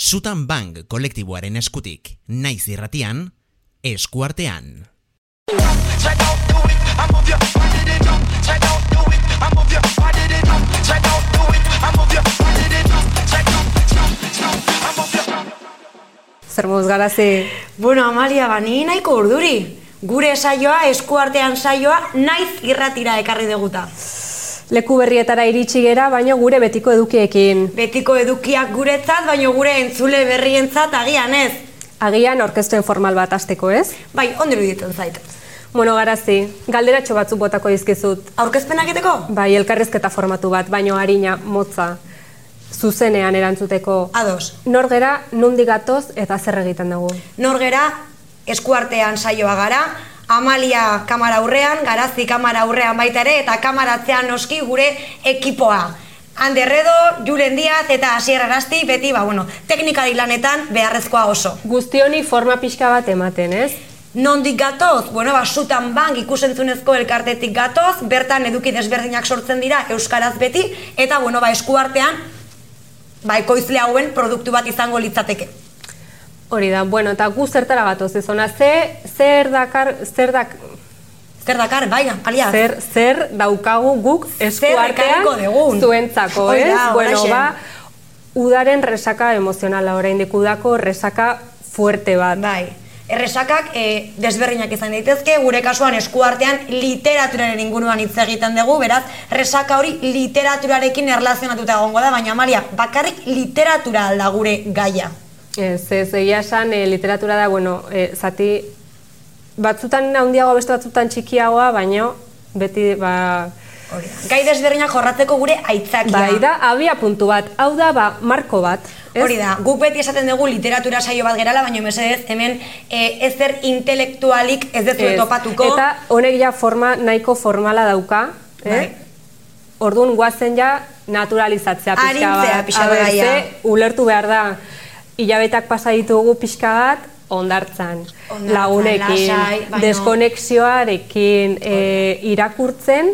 Sutan Bank kolektiboaren eskutik, naiz irratian, eskuartean. Zer moz garazi? Bueno, Amalia, bani nahiko urduri. Gure saioa, eskuartean saioa, naiz irratira ekarri deguta. Leku berrietara iritsi gera, baino gure betiko edukiekin. Betiko edukiak guretzat, baino gure entzule berrientzat agian ez. Agian orkestuen formal bat asteko, ez? Bai, ondiru ditzen zait. Bueno, garazi, galderatxo batzuk botako dizkizut. Aurkezpenak egiteko? Bai, elkarrezketa formatu bat, baino harina, motza, zuzenean erantzuteko. Ados. Nor gera, nundi gatoz eta zer egiten dugu. Nor gera, eskuartean saioa gara, Amalia kamara aurrean, Garazi kamara aurrean baita ere, eta kamaratzean noski gure ekipoa. Anderredo, Julen Diaz eta Asier Arasti, beti, ba, bueno, teknika lanetan beharrezkoa oso. Guztioni forma pixka bat ematen, ez? Nondik gatoz? Bueno, ba, sutan bank ikusentzunezko elkartetik gatoz, bertan eduki desberdinak sortzen dira Euskaraz beti, eta, bueno, ba, eskuartean, ba, ekoizle hauen produktu bat izango litzateke. Hori da, bueno, eta gu zertara gatoz ez ona, ze, zer dakar, zer dak, Zer dakar, bai, alia. zer, zer daukagu guk eskuartean zuentzako, ez? da, bueno, horaxe. ba, udaren resaka emozionala oraindik udako resaka fuerte bat. Bai. Erresakak e, desberdinak izan daitezke, gure kasuan eskuartean literaturaren inguruan hitz egiten dugu, beraz, resaka hori literaturarekin erlazionatuta egongo da, baina Amalia, bakarrik literatura alda gure gaia. Ez, ez, egia esan, e, literatura da, bueno, e, zati, batzutan handiagoa beste batzutan txikiagoa, baino, beti, ba, Hori. Gai desberdinak jorratzeko gure aitzakia. bai da, abia puntu bat, hau da, ba, marko bat. ez? Hori da, guk beti esaten dugu literatura saio bat gerala, baina mesedez hemen e, ezer intelektualik ez dezu Ez. topatuko. Eta honek ja forma, nahiko formala dauka, eh? Bai. Orduan guazen ja naturalizatzea pixka Arintzea bat. pixka A ber, bat, ulertu behar da, hilabetak pasa ditugu pixka bat, ondartzan, Hondartzan, lagunekin, lasai, baino- deskonexioarekin, e, irakurtzen,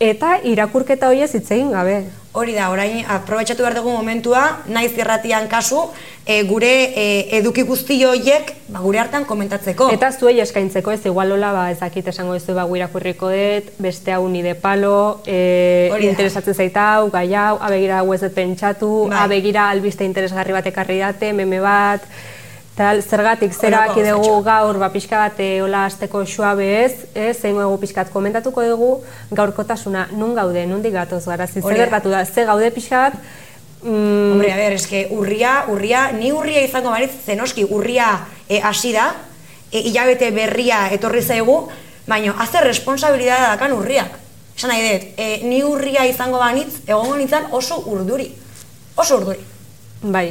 eta irakurketa horiez hitz egin gabe. Hori da, orain aprobetxatu behar dugu momentua, naiz irratian kasu, e, gure e, eduki guzti horiek ba, gure hartan komentatzeko. Eta zuei eskaintzeko ez, igual hola, ba, ezakit esango dizu, ba, gu irakurriko dut, beste hau nide palo, e, interesatzen zait hau, gai hau, abegira hau ez dut pentsatu, Bai. abegira albiste interesgarri bat ekarri date, meme bat, tal, zergatik zera Horako dugu gaur, ba, pixka bat, e, hola azteko suabe ez, ez, zein dugu pixkat komentatuko dugu, gaurkotasuna, nun gaude, nundik gatoz gara, zer gertatu da, ze gaude pixka bat, mm, Hombre, a ber, eske urria, urria, ni urria izango baritz, zenoski, urria e, hasi da, e, hilabete berria etorri zaigu, baina haze responsabilidadea dakan urriak. Esan nahi dut, e, ni urria izango banitz, egongo nintzen oso urduri. Oso urduri. bai,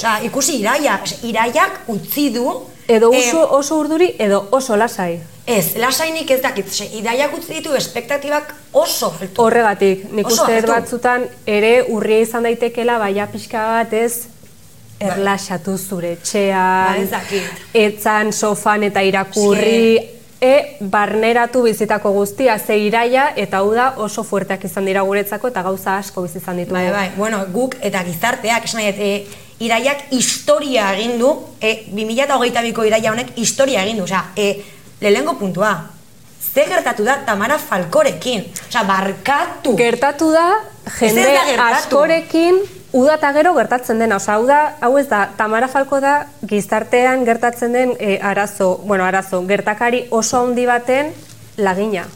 Osea, ikusi iraia, Ose, iraiak utzi du... edo e, oso, oso urduri, edo oso lasai. Ez, lasainik ez dakit, Ose, iraiak utzi ditu espektatibak oso altu. Horregatik, nik Oso uste altu. batzutan ere urria izan daitekela, baina pixka bat ez erlaxatu zure Ba, ez dakit. etzan sofan eta irakurri, e, barneratu bizitako guztia, ze iraia eta hau da oso fuerteak izan dira guretzako eta gauza asko bizi izan ditugu. Bai, bai, bueno, guk eta gizarteak, esan nahi, e, iraiak historia egin du, e, 2008ko iraia honek historia egin du, osea, e, lehengo puntua, ze gertatu da Tamara Falkorekin, osea, barkatu. Gertatu da, jende gertatu. askorekin uda eta gero gertatzen dena. Osa, hau da, hau ez da, Tamara Falko da gizartean gertatzen den e, arazo, bueno, arazo, gertakari oso handi baten lagina.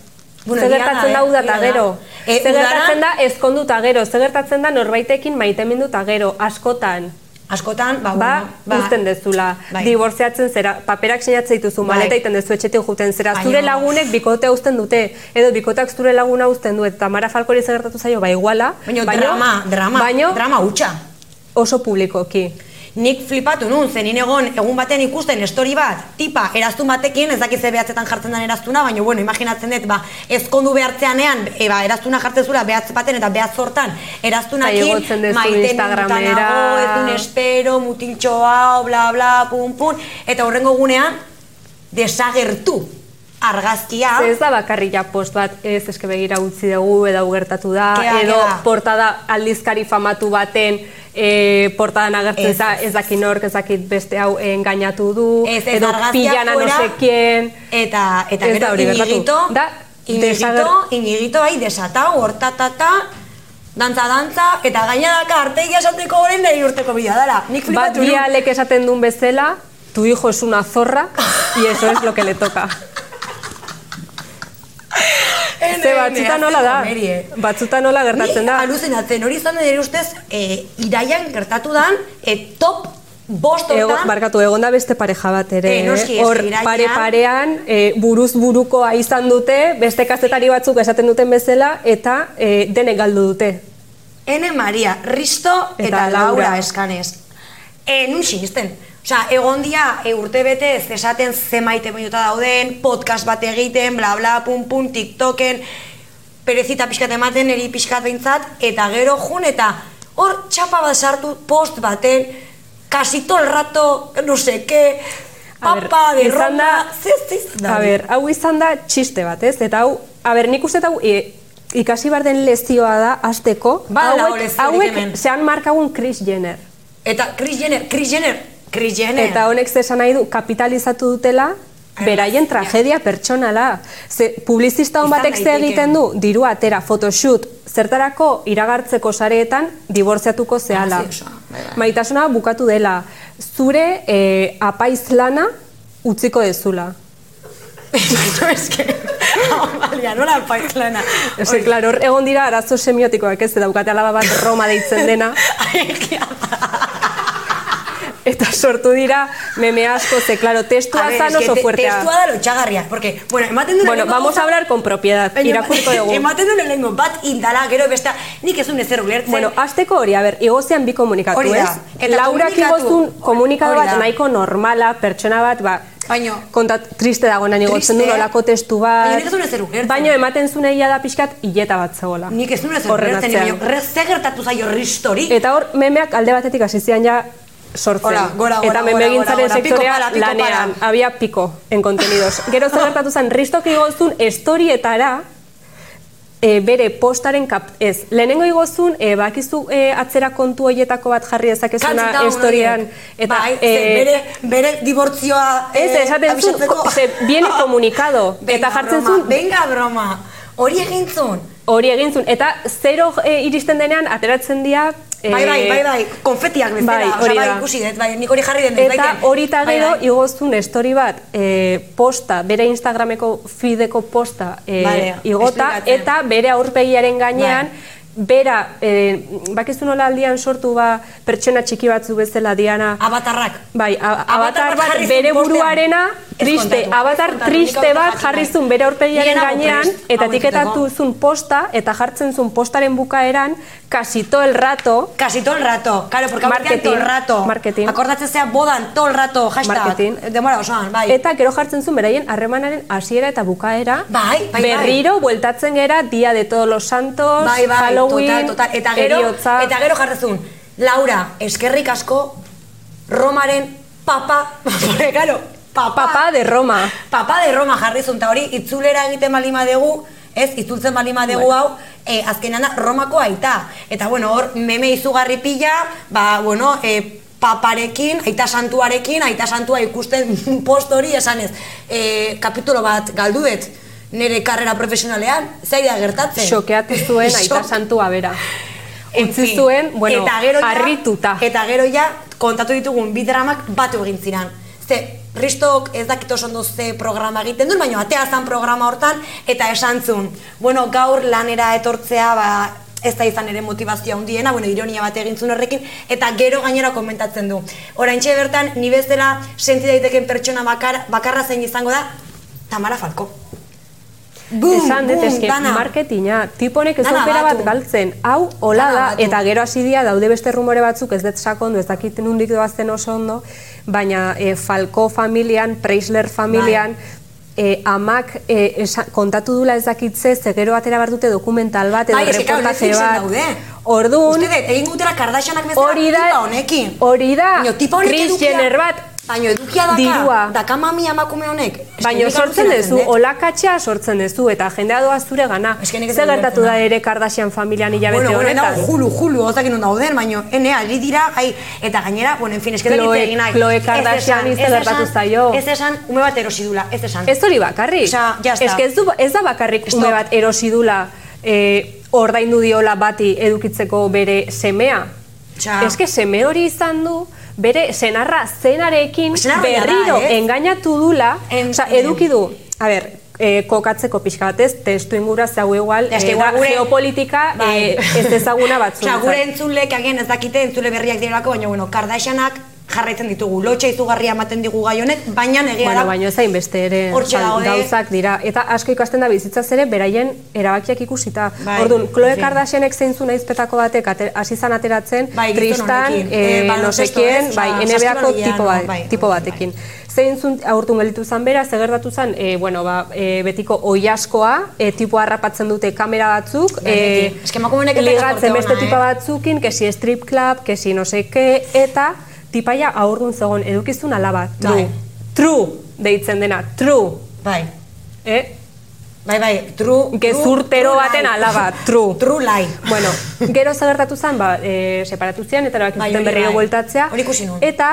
Bueno, ze gertatzen da, eh, uda eta gero. E, ze gertatzen da ezkondu eta gero. Ze gertatzen da norbaitekin maitemindu eta gero. Askotan. Askotan, ba, Ba, bueno, uzten dezula. Bai. Dibortziatzen zera, paperak sinatzen dituzu, Bai. maleta egiten dezu etxetik juten zera. Baina- Zure lagunek bikotea uzten dute, edo bikoteak zure laguna uzten du, eta Tamara Falkori gertatu zaio, ba iguala. Baina drama, drama, baino drama hutsa. oso publikoki. Nik flipatu nun, zen nien egon egun baten ikusten estori bat, tipa, eraztun batekin, ez dakit ze behatzetan jartzen den eraztuna, baina bueno, imaginatzen dut, ba, ezkondu behartzeanean, e, ba, eraztuna jartzen zura behatz baten eta behatz hortan, eraztunakin, igotzen duzu maite Instagramera. nago, ez dun espero, mutiltxo hau, bla, bla, pum, pum, eta horrengo gunean, desagertu argazkia. Ze ez da bakarrik ja post bat, ez eske begira utzi dugu edo gertatu da, Kea, edo kea. portada aldizkari famatu baten e, portadan agertzen Ez, ez. dakit nork, ez dakit beste hau engainatu du, Ez, ez, edo argazkia pillan a no quién. Eta, eta Ez da gero hori inigito, Da, inigito, inigito, bai, desatau, hortatata, dantza, dantza, eta gaina daka artegia esateko orain nahi urteko bila dara. Nik Bat flipatu nun. dialek esaten duen bezala, tu hijo es una zorra, y eso es lo que le toca. Ze batzutan nola da, batzutan nola gertatzen Ni da. aluzinatzen, hori izan nire ustez, e, iraian gertatu dan, e, top bost Ego, barkatu, egon da beste pareja bat ere. Eh, noski, Hor eske irailean- pare-parean, e, buruz burukoa izan dute, beste kazetari batzuk esaten duten bezala, eta e, denek galdu dute. Ene Maria, Risto eta, Eta Laura, Laura. eskanez. E, nun sinisten. Osea, egon dia, e, urte bete ez esaten zemaite minuta dauden, podcast bat egiten, bla bla, pum pum, tiktoken, perezita pixkat ematen, eri pixkat behintzat, eta gero jun, eta hor txapa bat sartu post baten, casi todo el rato, no sé qué, A ber, papa de izan da- Roma, ze, ze izan da A ber, hau izan da txiste bat, ez? Eta hau, a ber, nik uste hau e, ikasi behar den lezioa da, azteko, Badala hauek, hemen. hauek zehan markagun Kris Jenner. Eta Kris Jenner, Kris Jenner, Kris Jenner. Eta honek zesan nahi du, kapitalizatu dutela, beraien tragedia pertsonala. Ze, publizista hon batek ze egiten du, diru atera, photoshoot, zertarako iragartzeko sareetan dibortziatuko zehala. Ah, bai, bai. Maitasuna bukatu dela. Zure e, apaiz lana utziko dezula. no, es que... Amalia, nola paitlana. Ose, klaro, hor egon dira arazo semiotikoak ez, daukate alaba bat Roma deitzen dena, eta sortu dira meme asko, ze, klaro, testua zan oso te- fuertea. testua da lotxagarria, porque, bueno, ematen du Bueno, vamos a hablar con propiedad, Baina, irakurriko dugu. Ematen du lehenengo bat indala, gero bestea, nik ez un ezer ulertzen. Bueno, azteko hori, a ber, igozean bi komunikatu, Hori da. ez? Eta Laurak komunikatu. igozun komunikatu bat nahiko normala, pertsona bat, ba, Baino- konta triste dagoenan igotzen du nolako testu bat. Nik ez dut ezer ulertzen. Baino ematen zuen egia da pixkat hileta bat zegoela. nik ez nuen ezer ulertzen, baina, ze gertatu zaio ristori. Eta hor, memeak alde batetik hasi zian ja sortzen. Hola, gora, gora, eta piko sektorea para, piko lanean, para. había piko en contenidos. Gero zer gertatu zen, ristok igozun estorietara, e, bere postaren kap, ez, lehenengo igozun, e, bakizu e, atzera kontu hoietako bat jarri dezakezuna horiek. eta bai, e, ze bere, bere dibortzioa ez, eh, esaten zuen, ze, viene comunicado, Venga, eta jartzen zuen, Venga, broma. Hori egin zuen. hori egin zuen, eta zero e, iristen denean, ateratzen dira, e, Bai, bai, bai, bai, konfetiak bezala, bai, hori bai, ikusi dut, bai, nik hori jarri den Eta hori eta Bai, gero bai. igoztun story bat e, posta, bere Instagrameko feedeko posta e, Vale, igota eta bere aurpegiaren gainean bera, e, bakizu nola aldian sortu ba pertsona txiki batzu bezala diana Abatarrak. Bai, a, avatar bat bere buruarena triste, kontatu, triste bat jarri zuen bere aurpegiaren gainean eta entzuteko. zuen posta eta jartzen zuen postaren bukaeran casi todo el rato Casi todo el rato, claro, porque marketing, todo el rato. marketing. Akordatzen zea bodan todo el rato, hashtag. Marketing. Demora osoan, bai. Eta gero jartzen zuen beraien harremanaren hasiera eta bukaera. Bai, bai, bai. Berriro bueltatzen gera Dia de Todos los Santos, bai, bai, Halloween, total, total. Eta gero, heriotza. eta gero jarrezun, Laura, eskerrik asko, Romaren papa, porque, claro, papa, Papa de Roma. papa de Roma jarri zuen, eta hori itzulera egiten balima dugu, ez, itzultzen balima dugu Bai. hau, e, azkenean da Romako aita. Eta bueno, hor meme izugarri pila, ba, bueno, e, paparekin, aita santuarekin, aita santua ikusten post hori esanez. E, kapitulo bat galdu dut, nire karrera profesionalean, zaila gertatzen. Xokeatu zuen aita santua bera. Utzi zuen, bueno, eta gero ja- harrituta. Eta gero ja, kontatu ditugun bi dramak batu egin ziren. Ze, Ristok ez dakit oso ondo ze programa egiten duen, baina atea zan programa hortan, eta esan zuen, bueno, gaur lanera etortzea, ba, ez da izan ere motivazioa handiena, bueno, ironia bat egin zuen horrekin, eta gero gainera komentatzen du. Oraintxe bertan, ni bezala senti daiteken pertsona bakar, bakarra zein izango da, Tamara Falko. Bum, Esan dut, bum, eske dana. marketinga, tiponek ez Dana aukera bat galtzen. Hau, hola Dana da, batu. eta gero hasi dira daude beste rumore batzuk, ez dut sakondu, ez dakit nundik doazten oso ondo, baina e, Falco familian, Preisler familian, e, amak e, esa- kontatu dula ez dakitze, ze gero atera behar dute dokumental bat, edo Bai, reportaje bat. daude. Orduan, Uste egin gutela Kardashianak bezala hori da, tipa honekin. hori da, honek Kris Jenner bat, Baina edukia daka, Dirua. daka mami emakume honek. Baina sortzen duzu, olakatxea sortzen duzu, eta jendea doa zure gana. Zer gertatu da ere Kardashian familian hilabete Bueno, bueno, honetan? dago julu, julu, ozakin non dauden, baina ene, ari dira, ai, eta gainera, bueno, en fin, eske Chloe- egin nahi. Chloe Kardashian izan gertatu zaio. Ez esan, ume bat erosi dula, ez esan. Ez hori bakarrik. Osea, ya está. Ez ez, ez da bakarrik Stop. ume bat erosi dula eh, ordaindu diola bati edukitzeko bere semea. Osea- Ez que seme hori izan du, bere senarra zenarekin Senarra da, berriro eh? engainatu dula, En- osea, eduki du, a ber, eh, kokatzeko pixka batez, testu ingura zeu igual, Ja, eske eh, igual da gure- geopolitika Bai. eh, ez ezaguna batzuk. Osea, gure entzulek agian ez dakite entzule berriak direlako, baina bueno, Kardashianak jarraitzen ditugu. Lotxa izugarria ematen digu gai honek, baina egia Bueno, da. baina ez hainbeste ere gauzak dira. Eta asko ikasten da bizitzaz ere, beraien erabakiak ikusita. Bai, Orduan, Chloe. Kardashianek zeintzu naizpetako batek ate- hasi zan ateratzen, Bai, Tristan, eh, Eh, no baloncesto, sekien, ez? bai, NBA-ko tipo, ba- bai, tipo bai, batekin. Zeintzun aurtun gelitu zan bera, zer gertatu zen, e, bueno, ba, e, betiko oiaskoa, e, tipo harrapatzen dute kamera batzuk, Bai, e, ligatzen beste eh? batzukin, kesi strip club, kesi no seke, eta tipaia aurrun zegoen edukizun alaba, true. Bai. True, deitzen dena, true. Bai. Eh? Bai, bai, true, Gezurtero true baten lie. alaba, true. True lie. Bueno, gero zer gertatu zen, ba, e, separatu zian, eta erabaki Bai, berriro bai. bueltatzea. Hori ikusi nuen. Eta,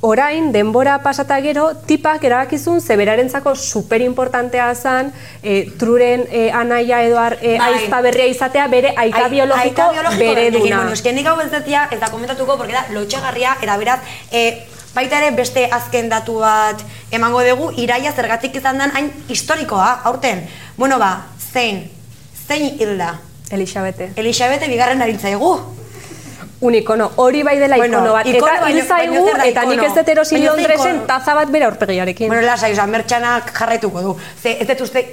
orain, denbora pasata gero, tipak erabakizun zeberarentzako super importantea zen, e, truren e, anaia edo ar, e, Bai. aizpa berria izatea bere aita Ai- biologiko, aita biologiko bere duna. Bueno, eske hau ez datia, ez da komentatuko, porque da lotxagarria, era beraz, e, baita ere beste azken datu bat emango dugu, iraia zergatik izan den hain historikoa, aurten. Bueno ba, zein, zein hilda. Elisabete. Elisabete bigarren arintzaigu. Un ikono, hori bai dela Bueno, ikono bat. ikono eta hil zaigu, eta nik ez dut erosi Londresen taza bat bere aurpegiarekin. Bueno, lasai, oza, mertxanak jarraituko du. Ze, ez dut uste,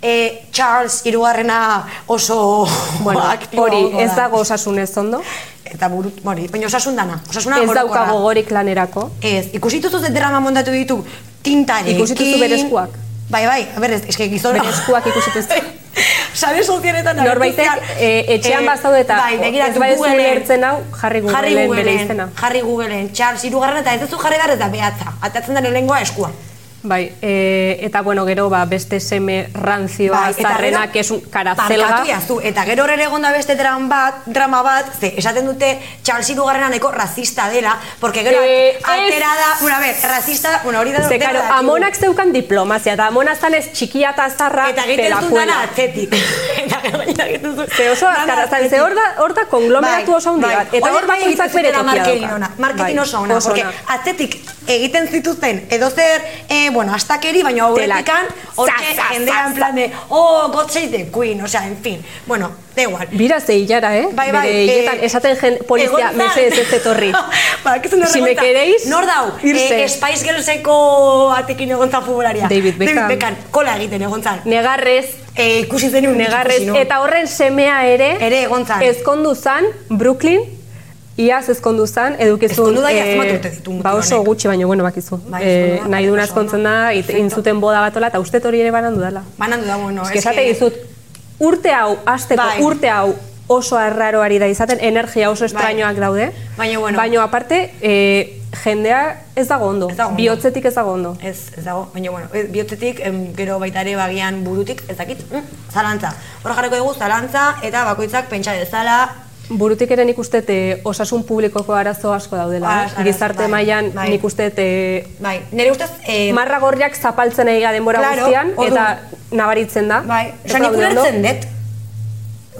e, Charles irugarrena oso bueno, aktibo hori, ez da. dago osasunez ondo. Eta burut, hori, baina osasun dana. Osasuna Ez dauka gogorik lanerako. Ez, ikusi dituzu ze drama montatu ditu tintarekin. Ikusi dituzu bere eskuak? Bai, bai, a ber, eske gizona. Bere eskuak ikusi dituzu. Sare sozialetan Norbaitek agertu e, etxean eh, bazaude eta bai, begiratu ez baduzu Googleen. ulertzen hau, jarri Googleen bere izena. Jarri Googleen, Charles irugarren eta ez duzu jarri behar ez da behatza. Atatzen da lehengoa eskua. Bai, e, eta bueno, gero ba, beste seme ranzioa Bai, eta zarrena, gero- que es un karazelga. Barkatu jazu, eta gero ere egon da beste drama bat, drama bat, ze esaten dute Charles irugarrena nahiko razista dela, porque gero Eh, atera da, bueno, a ver, razista, bueno, hori da Ze, karo, amonak zeukan diplomazia, eta amona zanez txikia eta zarra Eta egiten zuen dana atzetik. Eta gero gainera egiten zuen Ze oso dana azkara zan, ze hor da, hor da konglomeratu Bai, oso handi bai. bat. Eta hor bakoitzak bere tokia ona, marketing oso ona, porque atzetik egiten zituzten edo zer, eh, bueno, astakeri, baina aurretikan, hortxe Za, za, jendea za, en plan de, oh, God save the queen, o sea, en fin, bueno, da igual. Bira ze hilara, eh? Bai, bai, Bere hiletan, eh, esaten jen, polizia, zan- mesedez ez etorri. ba, Si me queréis, Nor dau, irse. eh, Spice Girlseko atekin egon zan futbolaria. David Beckham. David Beckham, kola egiten egon zan. Negarrez, Eh, ikusi zenun, negarrez, eta horren semea ere, Ere egon zan. ezkondu zan, Brooklyn, Iaz ezkondu zan, edukizun... Ezkondu da, ia zenbat urte ditu mutil Ba oso gutxi, baino, bueno, bakizu. Bai, Eh, da, nahi duna ezkontzen da, intzuten boda batola, eta uste hori ere banandu dela. Banandu da, bueno, que esate dizut, urte hau, asteko Bai. urte hau oso arraroari da izaten, energia oso estrañoak daude. Baina, bueno. Baina aparte, e, jendea ez dago ondo. Ez dago. Bihotzetik ez dago ondo. Ez, ez dago, baina bueno, ez, bihotzetik, em, gero baita ere bagian burutik, ez dakit, mm, zalantza. Hor jarriko dugu zalantza eta bakoitzak pentsa dezala, Burutik ere nik uste e, osasun publikoko arazo asko daudela. Ah, eh? arazo, Gizarte bai, mailan bai. nik uste e, bai, nire ustez, eh, marra gorriak zapaltzen egia denbora Claro, guztian, orduan. eta nabaritzen da. bai, oza, nik ulertzen dut,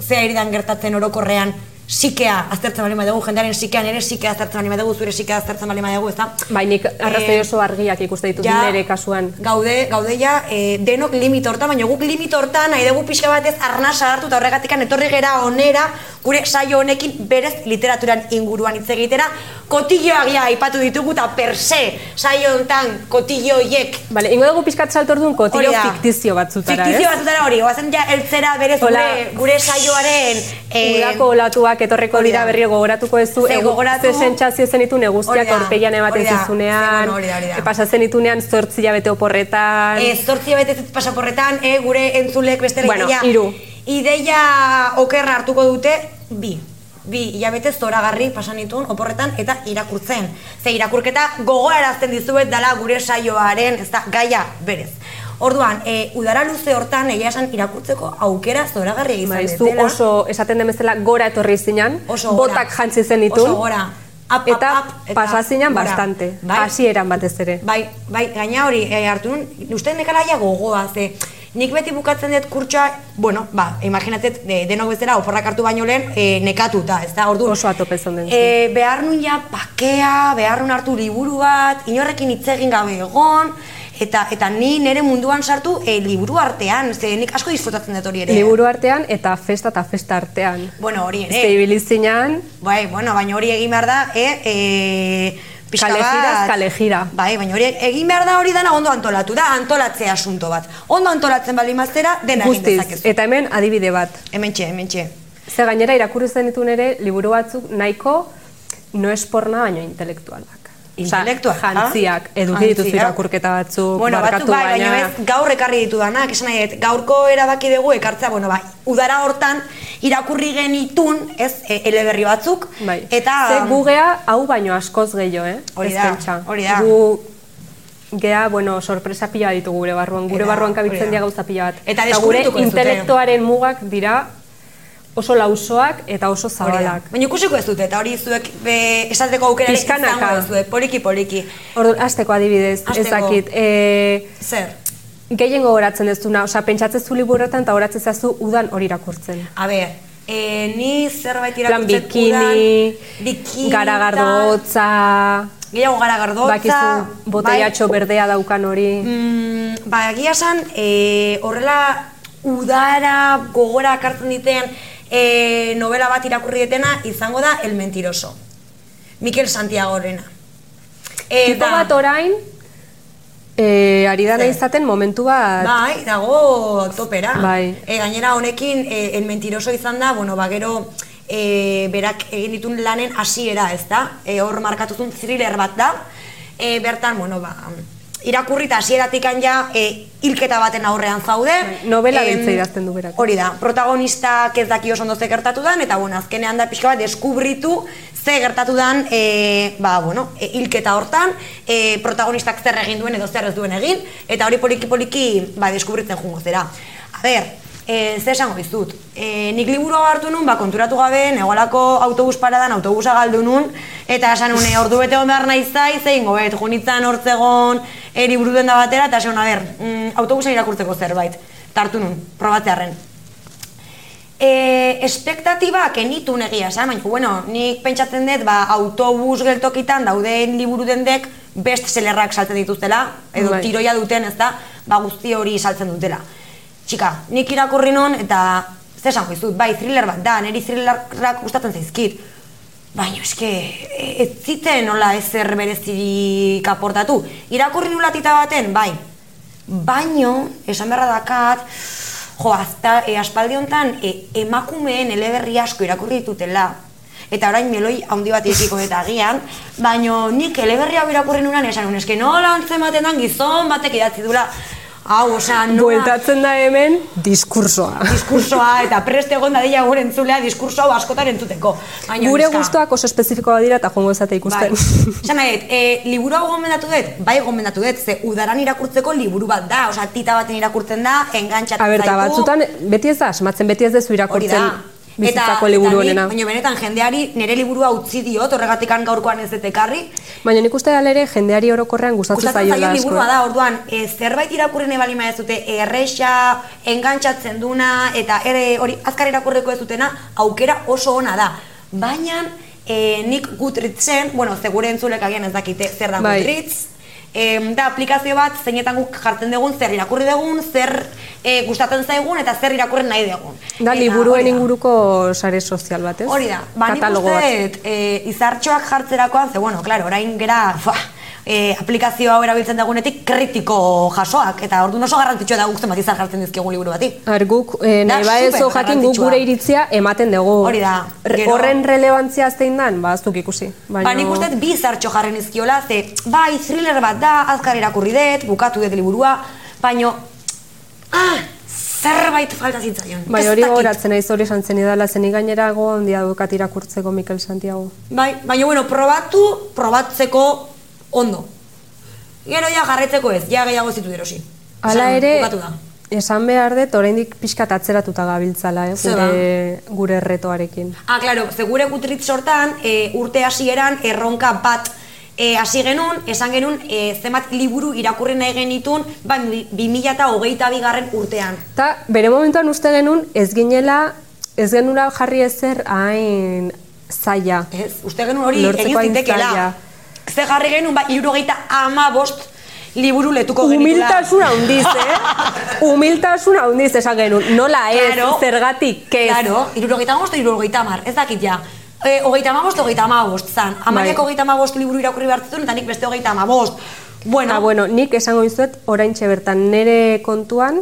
zea iridan gertatzen orokorrean, sikea aztertzen bali madugu, jendearen sikean ere sikea aztertzen bali madugu, zure sikea aztertzen bali madugu, ez da? Bai, nik arrazoi Eh, oso argiak ikuste ditut ja, nire kasuan. Gaude, gaude ja, e, denok limit hortan, baina guk limit hortan nahi dugu pixka batez arnasa hartu eta horregatikan etorri gera onera gure saio honekin berez literaturan inguruan hitz egitera kotilloagia aipatu ditugu eta per se saio honetan kotilloiek Vale, ingo dugu pixkat salto orduan kotillo fiktizio batzutara, Fiktizio ez? batzutara hori, oazen ja eltzera berez Hola. gure, gure saioaren eh, Udako olatuak etorreko dira da. berriro gogoratuko ez du, gogoratu- ze sentsazio zenitu Hori neguztiak da, aurpegian ematen zizunean, e, pasa zenitunean zortzi jabete oporretan, Ez, zortzi bete pasaporretan, e, gure entzulek beste Bueno, ideia, hiru. ideia okerra hartuko dute, bi. Bi, hilabete zoragarri pasan ditun oporretan eta irakurtzen. Ze irakurketa gogoarazten dizuet dala gure saioaren, ez da, gaia berez. Orduan, e, udara luze hortan egia esan irakurtzeko aukera zoragarria izan zu dutela. oso, esaten den bezala, gora etorri zinan, Oso gora. botak jantzi zen ditun, Oso gora. Up, up, eta up, eta pasa zinan gora. bastante, Bai. hasieran batez ere. Bai, bai, gaina hori e, hartu nun, uste nekalaia gogoa, ze nik beti bukatzen dut kurtsoa, bueno, ba, imaginatet, de, denok bezala, oporrak hartu baino lehen, e, nekatuta, ez da, orduan. Oso atope zonden. E, behar nun ja pakea, behar nun hartu liburu bat, inorrekin hitz egin gabe egon, eta eta ni nire munduan sartu e, liburu artean, ze nik asko disfrutatzen dut hori ere. Liburu artean eta festa eta festa artean. Bueno, hori ere. Ze ibili zinan, Bai, bueno, baina hori egin behar da, e, e, Kalejiraz, kalejira. Bai, baina hori egin behar da hori dana ondo antolatu, da antolatzea asunto bat. Ondo antolatzen bali maztera, dena egin guztiz. dezakezu. Eta hemen adibide bat. Hementxe, hementxe. Ze gainera irakurri zen ditun ere liburu batzuk nahiko no esporna baino intelektualak. Osea, Intelektual, jantziak, eduki Jantziak. irakurketa batzuk, Bueno, barkatu batzuk bai, baina ez, gaur ekarri ditu danak, esan nahi gaurko erabaki dugu ekartzea, bueno, bai, udara hortan irakurri genitun, ez, e, eleberri batzuk, Bai. eta... Ze gugea hau baino askoz gehiago, eh? Hori da, hori da. Gu gea, bueno, sorpresa pila ditugu gure barruan. Gure barruan kabitzen dira gauza pila bat. Eta gure ez dute. intelektuaren mugak dira oso lausoak eta oso zabalak. Baina ikusiko ez dute, eta hori zuek be, esateko aukera izango duzue, poliki poliki. Ordu, azteko adibidez, Hasteko. ez dakit, e, Zer? gehien gogoratzen ez duna, osea, pentsatzen zu liburuetan eta horatzen zazu udan hori irakurtzen. A ber, e, ni zerbait Plan irakurtzen bikini, udan, bikini, garagardotza, gehiago garagardotza, bakizu botellatxo berdea daukan hori. Mm, ba, egia esan, e, horrela udara gogora kartzen diten e, novela bat irakurri detena izango da El Mentiroso. Mikel Santiagorena. Tipo bat orain, e, ari dana izaten momentu bat, Bai, dago topera. Bai. E, gainera honekin e, El Mentiroso izan da, bueno, ba, gero e, berak egin ditun lanen hasiera, ez da? E, hor markatuzun thriller bat da. E, bertan, bueno, ba, irakurri eta hasieratik ja e, hilketa baten aurrean zaude. Novela Em, idazten du berak. Hori da, protagonistak ez daki oso ondo ze gertatu dan, eta bueno, azkenean da pixka bat deskubritu ze gertatu dan, e, ba, bueno, e, hilketa hortan, e, protagonistak zer egin duen edo zer ez duen egin, eta hori poliki-poliki ba, deskubritzen jungo zera. A ber, e, ze esango bizut, e, nik liburu hartu nun, ba, konturatu gabe, negolako autobus paradan, autobusa galdu nun, eta esan nune, ordu bete hon behar nahi zai, zein goet, junitzen hortzegon, e, liburu den da batera, eta esan, a ber, mm, autobusa irakurtzeko zerbait, tartu nun, probatzearren. E, espektatibak enitun egia esan, baina, bueno, nik pentsatzen dut, ba, autobus geltokitan dauden liburu dendek best sellerrak saltzen dituztela, edo Bai. tiroia duten, ez da, ba, guzti hori saltzen dutela. Txika, nik irakurri non, eta ze esango izut, bai, thriller bat da, niri thrillerrak gustatzen zaizkit. Baina, eske, ez ziten nola ezer berezirik aportatu. Irakurri nulatita baten, bai. Baino, esan beharra dakat, jo, azta, e, aspaldi honetan, e, emakumeen eleberri asko irakurri ditutela. Eta orain meloi handi bat irikiko eta agian, baino nik eleberri hau irakurri nunan esan eske nola antzematen dan gizon batek idatzi dula. Hau, osea, nola... Bueltatzen da hemen diskursoa. diskursoa eta preste egon dadila gure entzulea diskurso hau askotan entzuteko. Baina, Gure gustuak oso espezifikoa dira eta jongo ezate Bai. ikusten. Esan nahi e, liburu hau gomendatu dut? Bai gomendatu dut, ze udaran irakurtzeko liburu bat da, osea, tita baten irakurtzen da, A eta zaitu. batzutan beti ez da, asmatzen beti ez dezu irakurtzen. Bizitzako liburu honena. Baina benetan jendeari nire liburua utzi diot, horregatikan gaurkoan ez dut ekarri. Baina nik uste dala ere jendeari orokorrean gustatzen zaio asko. liburua da, orduan, e, zerbait irakurri nahi balima ez dute, erresa, engantzatzen duna, eta ere hori azkar irakurreko ez dutena, aukera oso ona da. Baina, e, nik Goodreadsen, bueno, ze gure entzulek agian ez dakite zer da Bai. Goodreads, Em, da aplikazio bat zeinetan guk jartzen dugun zer irakurri dugun, zer e, gustatzen zaigun eta zer irakurri nahi dugun. Da, Eta liburuen inguruko sare sozial bat, ez? Hori da, ba, nik uste dut, e, izartxoak jartzerakoan, ze, bueno, claro, orain gera, fa, e, aplikazio hau erabiltzen dagunetik kritiko jasoak, eta orduan oso garrantzitsua da guk zenbat izar jartzen dizkigu liburu bati. Har, guk, Da, nahi badezu super jakin guk gure iritzia ematen dugu. Hori da, gero- Horren relevantzia zein dan, ba, ez duk ikusi. Baina... Ba, nik uste bi izartxo jarri nizkiola, ze, bai, thriller bat da, azkar irakurri dut, bukatu dut liburua, baino, ah, zerbait falta zitzaion. Bai, Ez hori goratzen naiz hori esan zen idala, zen gainera go handia dukat irakurtzeko Mikel Santiago. Bai, baina bueno, probatu, probatzeko ondo. Gero ja jarretzeko ez, ja gehiago zitu erosi. Hala ere, da. esan behar dut, oraindik pixkat atzeratuta gabiltzala, eh, gure, gure retoarekin. Ah, claro, ze gure gutritz sortan, e, urte hasieran erronka bat e, hasi genuen, esan genuen e, zenbat liburu irakurri nahi genitun, ba, bi- 2008 bigarren urtean. Ta, bere momentuan uste genuen, ez ginela, ez genula jarri ezer hain zaila. Ez, uste genuen hori egin zaila. Ze jarri genuen, ba, irurogeita ama bost liburu letuko genitula. Humiltasuna handiz, eh? Humiltasuna handiz esan genuen. Nola ez, Claro. zergatik, kez. Claro, irurogeita bost, irurogeita amar, ez dakit ja. E, hogeita amabost, hogeita amabost, zan. Amariak Bai. hogeita amabost liburu irakurri behar zituen, eta nik beste hogeita amabost. Bueno, Ah, bueno, nik esango dizuet, oraintxe bertan nere kontuan,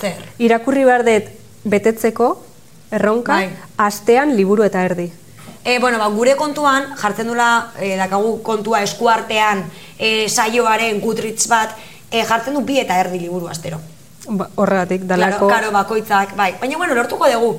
zer. irakurri behar dut betetzeko, erronka, Bai. astean liburu eta erdi. E, bueno, ba, gure kontuan, jartzen dula, e, dakagu kontua eskuartean e, saioaren gutritz bat, e, jartzen du bi eta erdi liburu astero. Ba, horregatik, dalako... Claro, claro, bakoitzak, bai. Baina, bueno, lortuko dugu,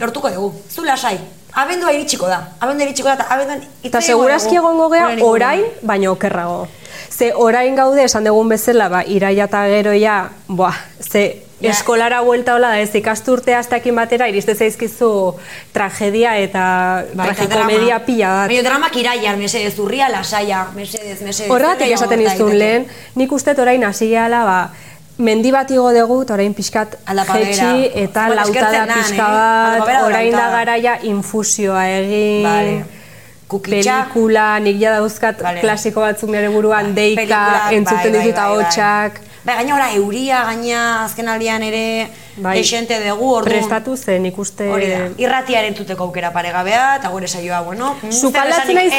lortuko dugu. Zu lasai, abendua iritsiko da, abendua iritsiko da, eta abenduan Eta segurazki egongo gea orain, baina okerrago. Ze orain gaude esan dugun bezala, ba, iraia eta gero ja, boa, ze Ja. eskolara buelta hola da, ez ikasturte hasta batera, iriste zaizkizu tragedia eta Bai, eta tragikomedia drama. pila bat. Baina dramak iraian, mesedez, urria lasaia, mesedez, mesedez. Gehiago esaten daiteke. lehen, nik uste orain hasi gehala, ba, mendi bat igo dugu, orain pixkat jetxi, eta lautada eskertzen nan, pixka eh? bat, orain da garaia infusioa egin, Vale. Kukitxa. pelikula, nik ja dauzkat Vale. klasiko batzuk nire buruan, deika, Pelikulak, entzuten bai, ditut bai, bai, bai. ahotsak, Bai, gaina ora, euria, gaina azken aldian ere, bai, esente dugu, orduan. prestatu zen ikuste... Hori da, irratiaren tuteko aukera paregabea, eta gure saioa, bueno. Sukaldatzen ez.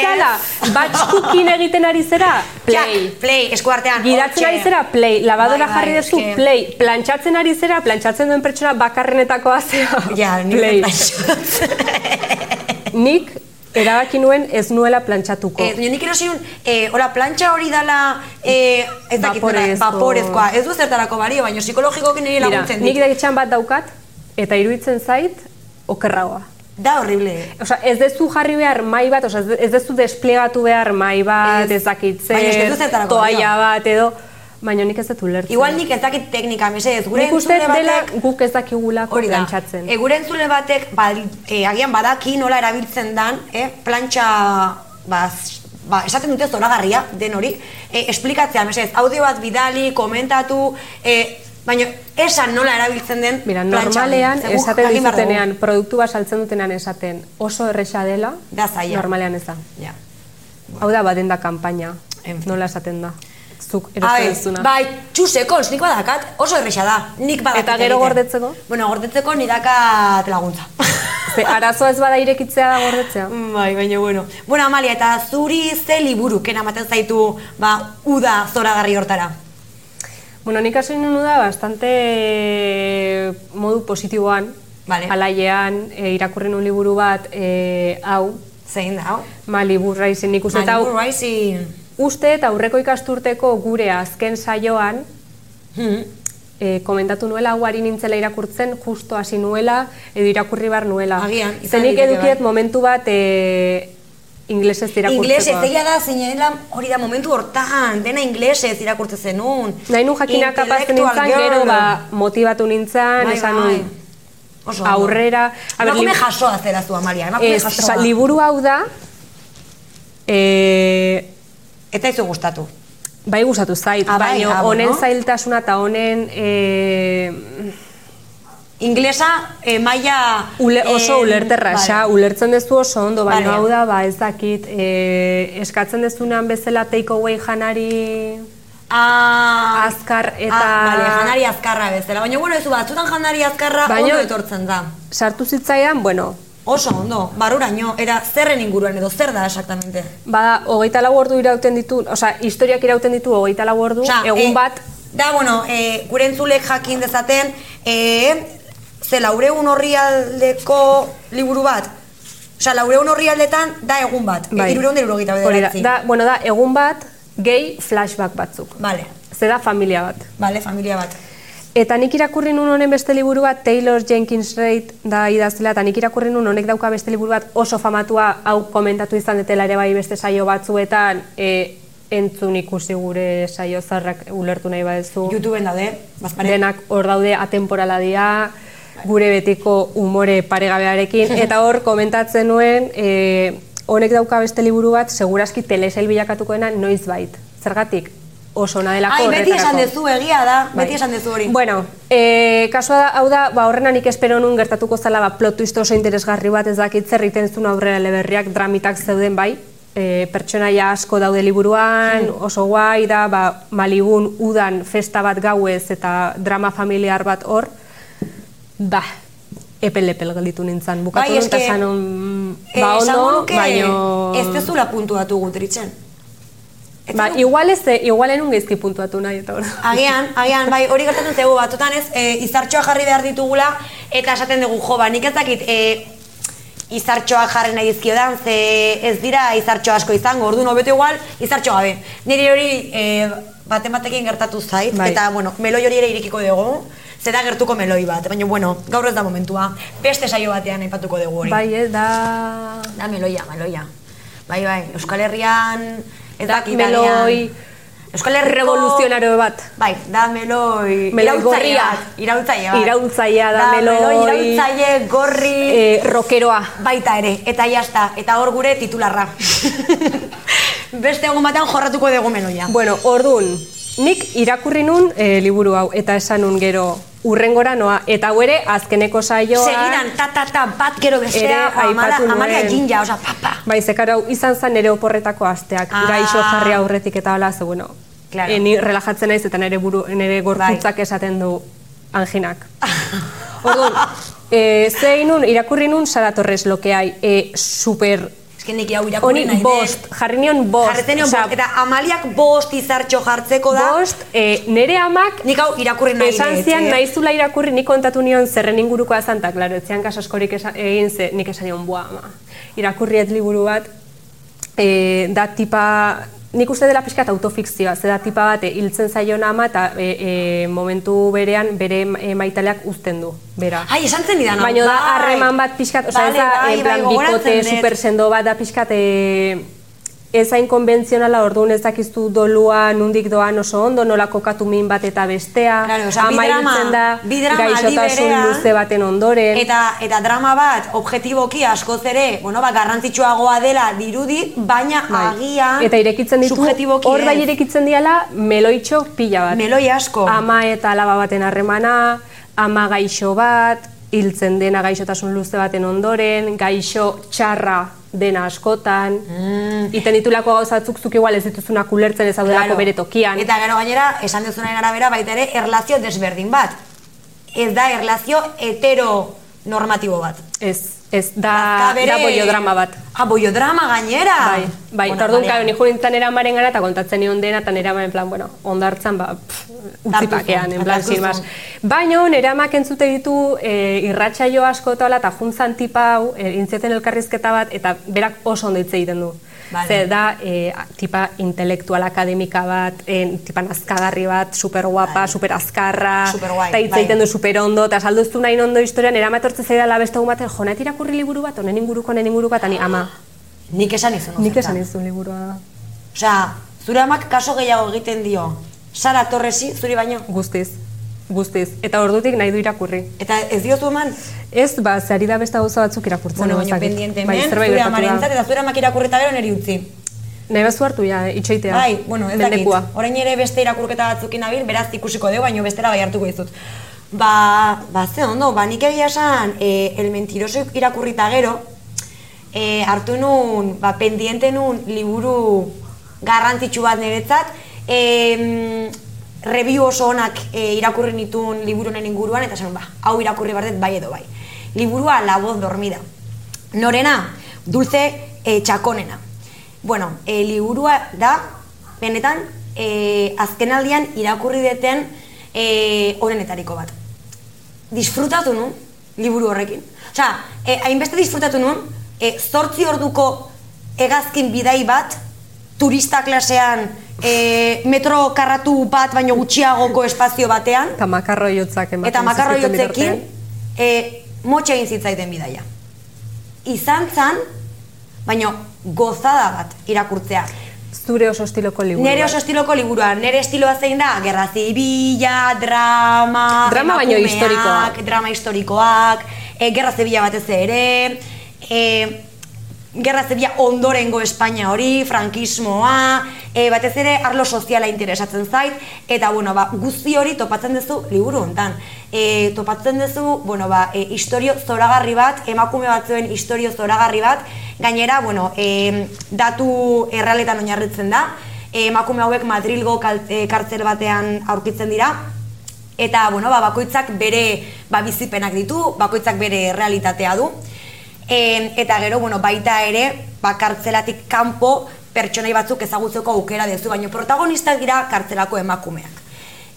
batch cooking egiten ari zera, play. Ja, play, eskuartean. Giratzen ari zera, play. Labadora Bai, bai, jarri duzu, eske- play. Plantxatzen ari zera, plantxatzen duen pertsona bakarrenetakoa zera. Ja, play. Nik erabaki nuen ez nuela plantxatuko. Eh, nik erosi un, eh, ora, plantxa hori dala, eh, ez dakit, vaporezkoa. Ez du zertarako balio, baina psikologikoki Mira, laguntzen nik dit. dakitxan bat daukat, eta iruditzen zait, okerragoa. Da horrible. Osea, ez dezu jarri behar mai bat, osea, ez de- ez dezu desplegatu behar mai bat, Ez. ez dakitze, Baina eske ez du zertarako toalla balio. bat edo, baina nik ez dut ulertzen. Igual nik ez dakit teknika, mesedez, gure nik entzule dela batek... guk ez dakigulako Hori da. plantxatzen. E, gure entzule batek, ba, e, agian badaki nola erabiltzen dan, e, plantxa, ba, ba, esaten dute zoragarria, den hori, e, esplikatzea, mesedez, audio bat bidali, komentatu, e, baina esan nola erabiltzen den Mira, normalean, Ze guk esaten dizutenean, produktu bat saltzen dutenean esaten oso erresa dela, Da normalean ez da. Ja. Hau da baden da kanpaina, En fin. nola esaten da. Zuk ber, duzuna. bai, txusekons, nik badakat, oso erresa da, nik badakit Eta gero gordetzeko? Bueno, gordetzeko nik dakat laguntza. Ze arazoa ez bada irekitzea da gordetzea. Bai, baina bueno. Bueno, Amalia, eta zuri ze liburu kena ematen zaitu, ba, uda zoragarri hortara? Bueno, nik hasi nuen da bastante modu positiboan, Vale. alaiean, e, irakurri nuen liburu bat, e, hau, Zein da, hau? Malibu Rising, nik uste eta hau, Malibu Rising. Uste eta aurreko ikasturteko gure azken saioan, Hmm. e, komentatu nuela hau ari nintzela irakurtzen, justo hasi nuela, edo irakurri bar nuela. Agian, Zenik edukiet bai. momentu bat e, inglesez irakurtzeko. Inglesez, egia da, zinela hori da momentu hortan, dena inglesez irakurtzen zenun. Nahi nu jakina kapazen Intellectual nintzen, gero girl. ba, motibatu nintzen, Bai, esan bai. Oso aurrera. A ber, Emakume jasoa zera zu, Amalia, emakume jasoa. liburu hau da, e, Eta izu gustatu. bai gustatu zait, Ah, bai, baina ah, honen zailtasuna eta honen e, Inglesa, eh, maila... ule, oso eh, ulerterra, xa, ulertzen dezu oso ondo, baina hau da, ba, ez dakit, e, eskatzen dezunean bezala take away janari Ah, azkar eta... Ah, vale, janari azkarra bezala. Baina, bueno, ez batzutan janari azkarra Baina- ondo etortzen da. sartu zitzaidan, bueno, Oso ondo, baruraino, era zerren inguruan edo zer da exactamente. Bada, hogeita lau ordu irauten ditu, osea, historiak irauten ditu hogeita lau ordu, Osea, egun eh, bat, Da, bueno, e, gure entzulek jakin dezaten, e, ze laureun horrialdeko liburu bat, Osea, laureun horrialdetan da egun bat, bai. irureun dirurogeita Hori da, bederatzi. da, bueno, da, egun bat, gay flashback batzuk. Vale, Ze da familia bat. vale, familia bat. Eta nik irakurri nun honen beste liburu bat, Taylor Jenkins Reid da idaztela, eta nik irakurri nun honek dauka beste liburu bat oso famatua, hau komentatu izan detela ere bai beste saio batzuetan, e, entzun ikusi gure saio zarrak ulertu nahi badezu. YouTubeen daude, bazpare. Denak hor daude atemporala dira, gure betiko umore paregabearekin, eta hor komentatzen nuen, e, honek dauka beste liburu bat, seguraski telesail bilakatukoena noiz bait. Zergatik, oso ona delako Ai, beti esan horretarako. dezu, egia da, Bai. beti esan dezu hori. Bueno, e, kasua da, hau da, ba, horrena nik espero nun gertatuko zela ba, plot twist oso interesgarri bat ez dakit zer egiten zuen aurrera eleberriak dramitak zeuden bai, e, pertsonaia asko daude liburuan, oso guai da, ba, Malibun udan festa bat gauez eta drama familiar bat hor, ba, epel-epel gelditu nintzen. Bukatu Bai, eske, nun, mm, Eh, ba, nuke baino... Ez dezula puntuatu gutritzen. Ez Ba, igual ez, igual enun gezki puntuatu nahi eta hor. Agian, agian, bai, hori gertatzen zego batutan ez, e, izartxoa jarri behar ditugula, eta esaten dugu, jo, ba, nik ez dakit, e, izartxoak jarri nahi dizkiodan, ze ez dira izartxo asko izango, orduan hobeto igual, izartxo gabe. Niri hori e, baten batekin gertatu zait, Bai. eta, bueno, meloi hori ere irikiko dugu, ze da gertuko meloi bat, baina, bueno, gaur ez da momentua, beste saio batean aipatuko dugu hori. Bai, ez da... Da meloia, meloia. Bai, bai, Euskal Herrian, Da dakit meloi. Euskal Herriko... revoluzionario bat. Bai, da meloi... Meloi gorria. bat, Iraultzaile bat. Iraultzailea da, meloi- iraultzaile, gorri... E, rokeroa. Baita ere, eta jazta, eta hor gure titularra. Beste egun batean jorratuko dugu meloia. Bueno, ordun, nik irakurri nun e, liburu hau, eta esan nun gero urrengora noa, eta hau ere azkeneko saioa... Segidan, ta, ta, ta, bat gero ere bestea, amala, amalia jinja, oza, papa. Bai, zekara hau izan zen nire oporretako asteak, Ah. gaixo jarri aurretik eta hala, ze bueno, Claro. e, ni relajatzen naiz eta nire buru, nire gorputzak esaten du anginak. Orduan, e, zein nun, irakurri nun Sara Torres lokeai, e, super, Nik hau irakurri nahi bost, jarri nion bost. Jarretzen nion bost, eta amaliak bost izartxo jartzeko da. bost, e, nire amak Nik hau irakurri nahi Esan zian, eh? naizula irakurri, nik kontatu nion zerren ingurukoa zanta, klaro, etzian kaso askorik esa- egin ze, nik esan nion, bua, ama, irakurri ez liburu bat, e, da tipa, nik uste dela pixkat autofikzioa, ze da tipa bat, e, hiltzen zaion ama, eta e, e, momentu berean bere maitaleak uzten du, bera. Ai, esan zen idan, Baina da harreman bat pixkat, osea, ez da, bai, en plan, bai, bikote dut. super sendo bat da pixkat, e, ez hain konbentzionala orduan ez dakiztu dolua nundik doan oso ondo, nola kokatu min bat eta bestea, Claro, osea, bi ama drama- hiltzen da bi drama aldi gaixotasun luze baten ondoren. Eta, eta drama bat, objetiboki askoz ere, bueno, ba, garrantzitsuagoa dela dirudi, baina Bai. agian eta irekitzen ditu, hor bai irekitzen diala meloitxo pila bat. Meloi asko. ama eta alaba baten harremana, ama gaixo bat, hiltzen dena gaixotasun luze baten ondoren, gaixo txarra dena askotan, mm. iten ditulako gauza batzuk zuk igual ez dituzunak ulertzen ez daudelako Claro. bere tokian. Eta gero gainera, esan duzunaren arabera, baita ere, erlazio desberdin bat. Ez da erlazio heteronormatibo bat. Ez, ez, da, bere- da bollodrama bat. Ah, bollodrama gainera! Bai, bai, Bueno, eta orduan, Maria. claro, ni jurintzen era maren gara eta kontatzen nion dena, eta nera en plan, bueno, ondartzan, ba, utzipakean, en plan, sin más. Baina, nera amak entzute ditu, e, irratsaio asko eta juntzan tipa hau, e, intzeten elkarrizketa bat, eta berak oso ondo hitz egiten du. Vale. Ze da, e, tipa intelektual akademika bat, e, tipa nazkagarri bat, super guapa, super azkarra, eta hitz egiten du super ondo, eta salduztu nahi ondo historian, nera amatortze zaidala beste egun baten, jonet irakurri liburu bat, honen inguruko, honen inguruko, eta ni ama, Nik esan izan. nik esan izun liburua. Osea, zure amak kaso gehiago egiten dio. Sara Torresi, zuri baino. Guztiz, guztiz. Eta ordutik nahi du irakurri. Eta ez diozu eman, Ez, ba, ze ari da beste gauza batzuk irakurtzen. bueno, baina dakit. pendiente Bai, hemen, zure amarentzat, eta zure amak irakurreta gero niri utzi. Nahi bazu hartu ja, itxoitea. Bai, bueno, ez dakit. Mendekua. Orain ere beste irakurketa batzukin nabil, beraz ikusiko dugu, baino bestera bai hartuko dizut. Ba, ba ze ondo, ba nik egia esan, e, el mentiroso irakurrita gero, e, hartu nun, ba, pendiente nun liburu garrantzitsu bat niretzat, e, review oso onak e, irakurri nituen liburu honen inguruan, eta esan, ba, hau irakurri bardet bai edo bai. Liburua La voz dormida. Norena, dulce e, txakonena. Bueno, e, liburua da, benetan, e, azkenaldian irakurri deten e, onenetariko bat. Disfrutatu nun, liburu horrekin. Osea, e, hainbeste disfrutatu nun, e, zortzi orduko hegazkin bidai bat, turista klasean e, metro karratu bat baino gutxiagoko espazio batean, Eta makarro jotzak ematen eta makarro zizkiten jotzekin, bitartean. e, motxe egin zitzaiten bidaia. Izan zan, baino gozada bat irakurtzea. Zure oso estiloko liburu. Nere oso estiloko liburua, nere estiloa zein da, gerra zibila, drama, Drama baino historikoak. drama historikoak, e, gerra zibila batez ere, e, gerra zibila ondorengo Espainia hori, frankismoa, e, batez ere arlo soziala interesatzen zait, eta bueno, ba, guzti hori topatzen duzu liburu hontan. E, topatzen duzu, bueno, ba, e, historio zoragarri bat, emakume batzuen historio zoragarri bat, gainera, bueno, e, datu errealetan oinarritzen da, e, emakume hauek Madrilgo e, kartzel batean aurkitzen dira, Eta, bueno, ba, bakoitzak bere ba, bizipenak ditu, bakoitzak bere realitatea du. E, eta gero, bueno, baita ere, ba, kartzelatik kanpo pertsonai batzuk ezagutzeko aukera dezu, baina protagonistak dira kartzelako emakumeak.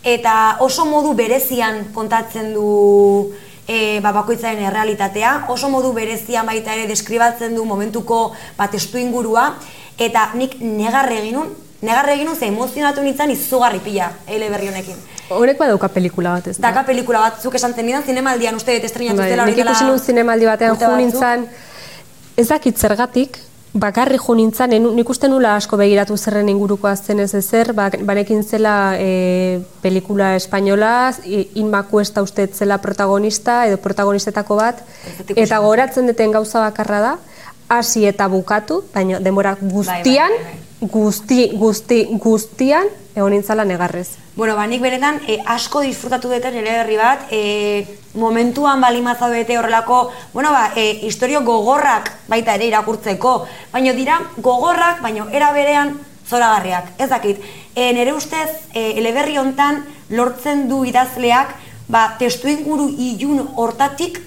Eta oso modu berezian kontatzen du e, ba, bakoitzaren errealitatea, oso modu berezian baita ere deskribatzen du momentuko ba, testu ingurua, eta nik negarre eginun, negarre eginun ze emozionatu nintzen izugarri pila, eleberri honekin. Horrek badauka pelikula bat, ez da? Daka pelikula bat, zuk esan zenidan, zinemaldian uste dut estrenatu Bai, zela nik dela nuen zinemaldi batean jo nintzen, ez dakit zergatik, bakarri jo nintzen, en- nik uste nula asko begiratu zerren inguruko azten ez ezer, bak- banekin zela e, pelikula espainola, i- Inma Cuesta uste zela protagonista, edo protagonistetako bat, Ez eta goratzen duten gauza bakarra da, hasi eta bukatu, baina denbora guztian, bai, bai. Guzti, guzti, guztian, egon nintzala negarrez. Bueno, ba, nik benetan eh, asko disfrutatu duten eleberri bat, eh, momentuan balimazau bete horrelako, bueno, ba, eh, historio gogorrak baita ere irakurtzeko, baina dira gogorrak, baina era berean zoragarriak. Ez dakit, eh, nire ustez eh, eleberri hontan lortzen du idazleak, ba, testu inguru ilun hortatik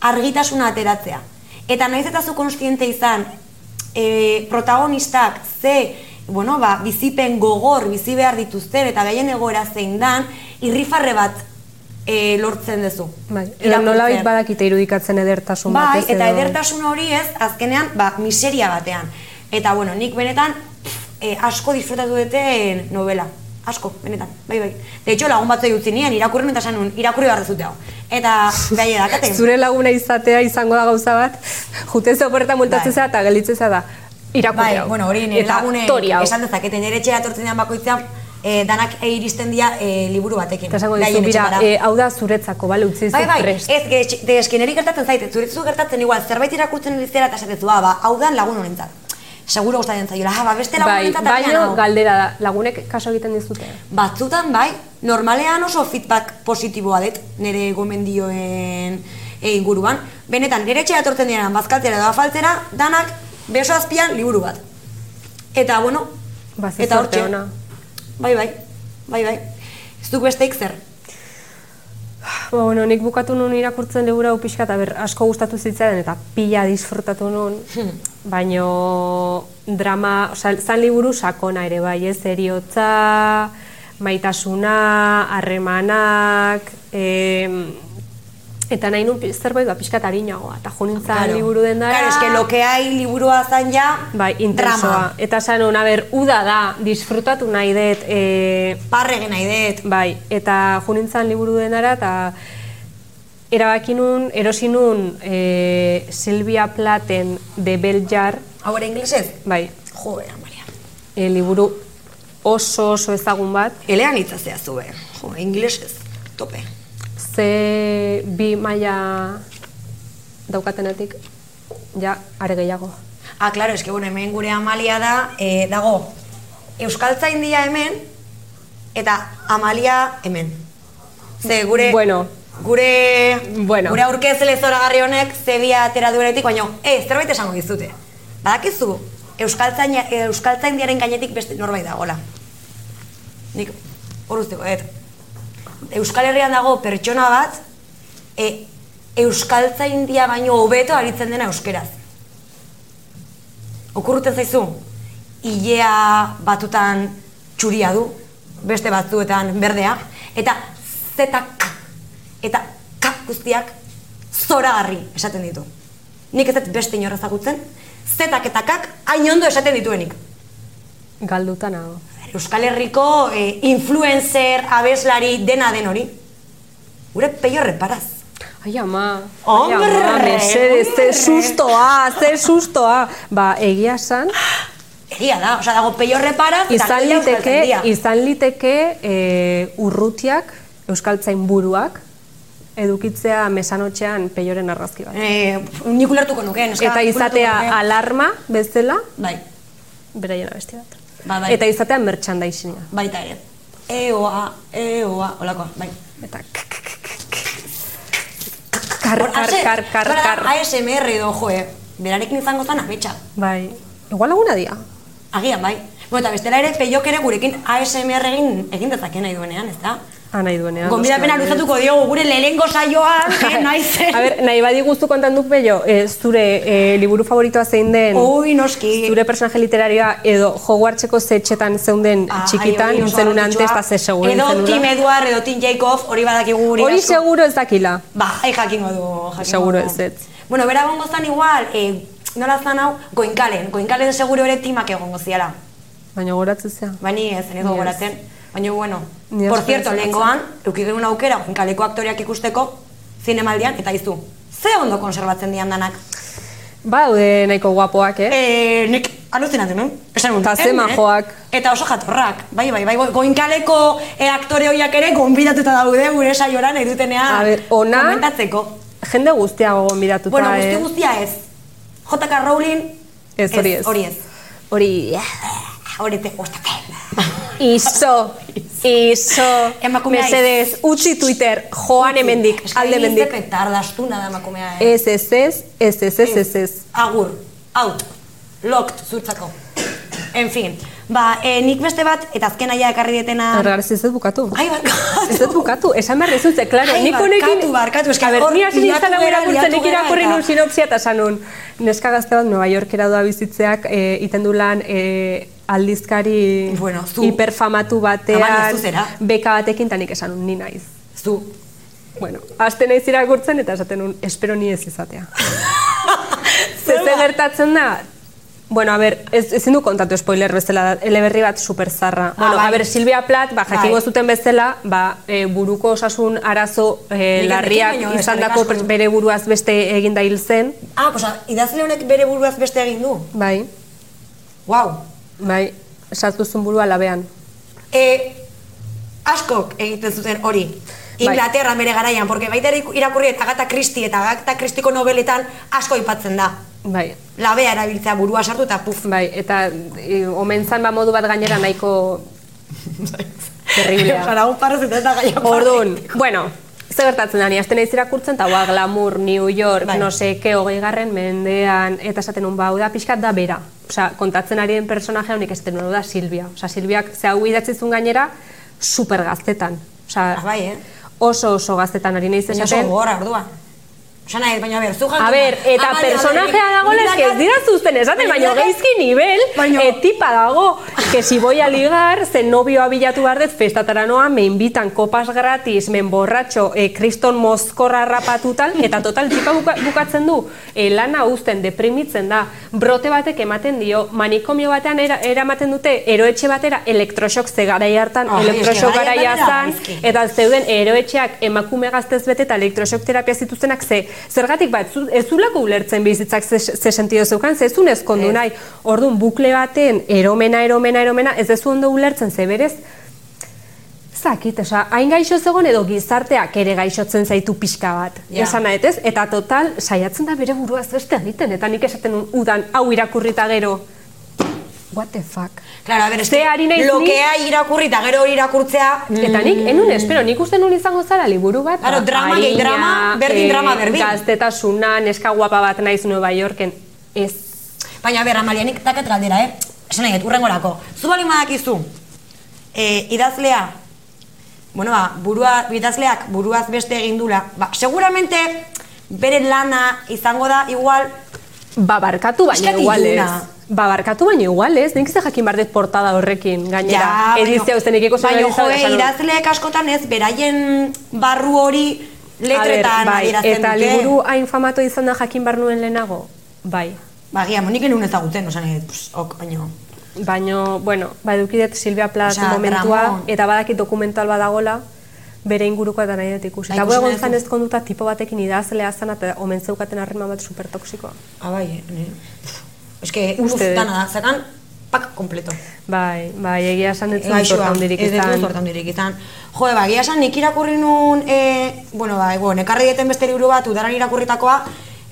argitasuna ateratzea. Eta naiz eta zu konstiente izan, e, protagonistak ze bueno, ba, bizipen gogor bizi behar dituzten eta gehien egoera zein dan, irrifarre bat e, lortzen duzu. Bai, edo nolabait badakite irudikatzen edertasun Bai, batez. eta edo- edertasun hori ez, azkenean, ba, miseria batean. Eta, bueno, nik benetan pff, e, asko disfrutatu dute novela. Asko, benetan, bai, bai. De hecho, lagun batzoi utzi nien, irakurren eta esan nuen, irakurri behar dezute hau. Eta, bai, edakaten. Zure laguna izatea izango da gauza bat, jutez oporretan multatzen Bai. eta gelditzen zera da. Irakurri Bai, hau. bueno, hori nire lagune esan dezaketen nire etxera etortzen dian bakoitzean e, danak e, iristen dira e, liburu batekin. Eta esango dizu, bira, e, hau da zuretzako, bale, utzi Bai, zu bai, prest. ez, ge- de eski niri gertatzen zaite, zuretzu gertatzen igual, zerbait irakurtzen dizera eta esatezu, ah, ba, hau dan lagun honentzat. Seguro gustatzen zaiola, ah, ba, beste Bai, baino agian hau. galdera da, lagunek kaso egiten dizute. Batzutan bai, normalean oso feedback positiboa dut nire gomendioen e, inguruan. Benetan, nire etxea etortzen direnan bazkaltzera edo afaltzera, danak beso azpian liburu bat. Eta, bueno, Ba, ze eta hortxe. Bai, bai, bai, bai. Ez duk besteik zer. Ba, bueno, nik bukatu nuen irakurtzen liburu hau pixka eta ber, asko gustatu zitzaidan eta pila disfrutatu nuen, Hmm. baino drama, osea, zan liburu sakona ere bai, ez, eriotza, maitasuna, harremanak, em, eta nahi nuen pi- zerbait ba, pixka eta harinagoa, eta jo nintzen liburu den dara, Claro, eske lo que hay liburua zan ja, bai, intensoa. Eta esan nuen, a ber, uda da, disfrutatu nahi dut, e, Parre egin nahi dut. Bai, eta jo nintzen liburu denara, eta erabaki nun, erosi nun e, Silvia Platen de Beljar, ere inglesez? bai, Jo, Maria. e, liburu oso oso ezagun bat, Elean itzazea zue. Jo, inglesez. Tope. Ze bi maila daukatenetik, ja, are gehiago. Ah, claro, eske, bueno, hemen gure amalia da, eh, dago, Euskaltzaindia hemen, eta amalia hemen. Ze gure... Bueno. Gure... Bueno. Gure aurkezle zoragarri honek zebia atera duenetik, baina, eh, zerbait esango dizute. Badakizu, Euskaltzain, Euskaltzaindiaren gainetik beste norbait dagoela. Nik, hor usteko, et. Euskal Herrian dago pertsona bat, e, Euskaltzaindia baino hobeto aritzen dena euskeraz. Okurruten zaizu, ilea batutan txuria du, beste batzuetan berdea, eta zetak eta k guztiak zoragarri esaten ditu. Nik ez beste inorra ezagutzen, zetak eta kak hain ondo esaten dituenik. Galduta nago. Euskal Herriko eh, influencer, abeslari, dena den hori. Gure peio reparaz. Ai, ama. Hombre, Ai, ama, mesedez, ze sustoa, ze sustoa. Ba, egia san, Egia da, osea, dago peio reparaz, eta izan liteke, izan liteke e, urrutiak, euskaltzain buruak, edukitzea mesanotxean peioren argazki bat. Eh, nik ulertuko nuke, Eta izatea alarma bezala, Bai, beraien abesti bat. Ba, bai. Eta izatea merchandising baita ere. Eoa, eoa, olakoa, bai. Eta kar, kar, kar, kar, kar. ASMR edo, jo, eh, berarekin izango zan abetxa. Bai, igual laguna dia. Agian, bai. Bueno, eta bestela ere, peiok ere gurekin ASMR egin, egin dezake nahi duenean, ez da? Ah, nahi duenean. Gonbidapena noski, luzatuko diogu gure lehenengo saioan, eh, nahi zen. A ber, nahi badi guztu kontan duk bello, e, zure e, liburu favoritoa zein den, Ui, noski. zure personaje literarioa edo Hogwartseko zetxetan zeunden Ai, txikitan, nintzen un garrantzitsua. antes, eta ze seguro Edo Tim una. Edward, edo Tim Jacob, hori badakigu guri Hori seguro ez dakila. Ba, ai jakingo du, jakingo Seguro ez ez. Bueno, bera gongo zan igual, eh, nola zan hau, goinkalen. Goinkalen seguro ere timak egongo ziala. Baina goratzen zea. Bani ez, ez. gogoratzen. Baina, bueno, Ni ez por cierto, lehengoan, euki genuen aukera, goinkaleko aktoreak ikusteko, zinemaldian, eta izu, ze ondo konserbatzen dian danak. Ba, daude nahiko guapoak, eh? Eh, nik aluzinatu nun. Esan nun, ze em, eh? majoak. Eta oso jatorrak. Bai, bai, bai, go- goinkaleko eh, aktore hoiak ere gonbidatuta daude gure saioran nahi dutenean A ber, ona- komentatzeko. Jende guztiago gonbidatuta, Bueno, guzti eh? guztia ez. J.K. Rowling Ez, hori ez. Hori ez. Hori, Hori te gustatzen. iso, iso, Emakumea mesedez, utzi Twitter, joan hemendik, alde hemendik. hemendik. petardaztu nada emakumea. Eh? Ez, ez, ez, ez, ez, ez, ez, ez. Agur, out, locked, zurtzako. En fin, ba, eh, nik beste bat, eta azken aia ekarri dietena... Argarez ez dut bukatu. Ai, barkatu. Ez dut bukatu, esan behar dizut, ze, claro, Ai, nik honekin... barkatu, barkatu, eske A ber, hor ni hasi nintzen irakurtzen, nik irakurri nun sinopsia eta esan nun. Neska gazte bat Nueva Yorkera doa bizitzeak, e, iten du lan e, aldizkari Bueno, zu. hiperfamatu Amari, batean, zera. beka batekin, eta nik esan ni naiz. Zu. Bueno, haste naiz irakurtzen eta esaten nun, espero ni ez izatea. Ze ze gertatzen da, Bueno, a ber, ez, ezin du kontatu spoiler bezala, da, eleberri bat super zarra. bueno, bai. a ber, Silvia Plath, ba, jakingo Bai. zuten bezala, ba, e, buruko osasun arazo e, larriak eskerrik asko. bere buruaz beste eginda hil zen. Ah, pues, idazle honek bere buruaz beste egin du. Bai, Wow. Bai, sartu zuen burua labean. E, askok egiten zuten hori. Bai. Inglaterra bere garaian, porque baita irakurri eta Agatha Christie eta Agatha Christieko nobeletan asko aipatzen da. Bai, Labea erabiltzea burua sartu eta puf. bai, eta e, omen zan ba modu bat gainera nahiko terriblea. Jaragun parrez eta eta gaia Orduan, bueno, ze gertatzen da, ni hasten naiz irakurtzen, eta ba, glamour, New York, Bai. no se, ke, hogei garren mendean, eta esaten nun, ba, hau da pixkat da bera. Osea, kontatzen ari den personaje honik esaten hau da Silvia. Osea, Silviak, ze hau idatzi zuen gainera, super gaztetan. Osea, Ah, bai, eh? oso oso gaztetan ari naiz Baina oso esaten. gogorra, orduan. Osa nahi, baina, ber, zu jakin... A ber, eta personajea dago eske ez dira zuzten esaten, baina geizki nivel, Baina- e, tipa dago, que si voy a ligar, ze novioa bilatu behar dut, festatara noa, me invitan copas gratis, me emborratxo, e, kriston mozkorra rapatu tal, eta total, tipa buka, bukatzen du, e, lana uzten, deprimitzen da, brote batek ematen dio, manikomio batean era, eramaten dute, eroetxe batera, elektrosok ze garai hartan, Ah, elektrosok garai garaia hartan zan, eta zeuden eroetxeak emakume gaztez bete eta elektrosok terapia zituztenak ze zergatik bat ez zulako ulertzen bizitzak ze, ze sentido zeukan, ze ez zun ezkondu Ez. nahi. Orduan bukle baten eromena, eromena, eromena, ez dezu ondo ulertzen ze berez Zakit, oza, hain gaixo zegoen edo gizarteak ere gaixotzen zaitu pixka bat. Ja. Esan nahet ez? Eta total, saiatzen da bere buruaz beste egiten. Eta nik esaten udan, hau irakurrita gero. What the fuck? Claro, a ber, Ze ari naiz ni- lokea irakurri eta gero hori irakurtzea... Eta nik, enun espero, nik uste nun izango zara liburu bat. Claro, drama gehi drama, berdin eh, drama berdin. Gaztetasuna, neska guapa bat naiz Nueva Yorken. Ez. Baina, ber, Amalia, nik dakat galdera, eh? Esan nahi, dut, urrengorako. Zu bali madakizu, e, idazlea, bueno, ba, burua, idazleak buruaz beste egin dula, ba, seguramente bere lana izango da igual, Ba, barkatu baina igual ez. Ba, barkatu baina igual ez. Nik ze jakin bardet portada horrekin, gainera. baino- Edizia ustenik izan- joe, esan dut. idazleek askotan ez, beraien barru hori letretan bai, adierazten Eta dute. liburu hain famatu izan da jakin bar nuen lehenago? Bai. Ba, gian, nik enun ezagutzen, osan dut, pues, ok, baino. Baino, bueno, ba edukidet Silvia Osea, momentua, Ramon. eta badakit dokumental badagola, bere inguruko eta nahi dut ikusi. Bai, Eta nahi González dut. konduta tipo batekin idazlea zan, eta omen zeukaten harreman bat supertoxikoa. Ah, bai, eh, ne. Ez que, Uste uf, dut. dana da, zakan, pak kompleto. Bai, bai, egia esan ez zuen Gaixoa, sorta handirik ez dut izan. izan. Jo, ba, egia esan nik irakurri nun, e, bueno, ba, bueno, ekarri dieten beste liburu bat, udaran irakurritakoa,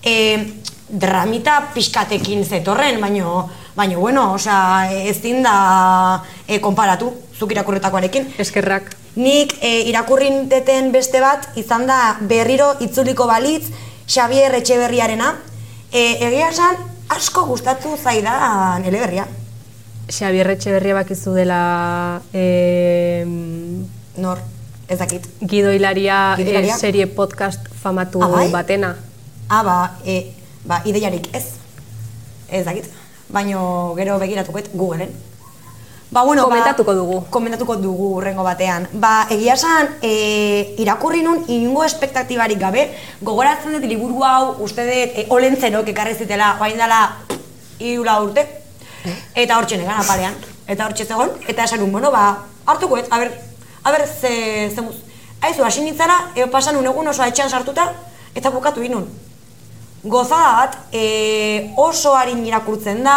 e, dramita pixkatekin zetorren, baino, baino, bueno, osea, ezin da e, konparatu, zuk irakurritakoarekin. Eskerrak. Nik e, irakurrin deten beste bat, izan da berriro itzuliko balitz, Xavier Etxeberriarena, e, egia esan, asko gustatu zaidan eleberria. Xabier Etxeberria bakizu dela eh, Nor, ez dakit. Gido Hilaria, Gido Hilaria? eh, serie podcast famatu Ah, bai? batena. Ah, ba, e, ba, ideiarik ez. Ez dakit. Baino gero begiratukoet Googleen. Ba, bueno, Komentatuko ba, dugu. Komentatuko dugu urrengo batean. Ba, egia esan, e, irakurri nun inungo espektatibarik gabe, gogoratzen dut liburu hau, uste dut, e, olentzenok ekarri zitela, bain dela, irula urte, eta hortxe negan apalean. Eta hortxe zegoen, eta esan nun, bueno, ba, hartukoet, a ber, a ber, ze, ze muz. Aizu, hasi nintzara, eo pasan un egun oso etxean sartuta, eta bukatu inun. Gozada bat, e, oso harin irakurtzen da,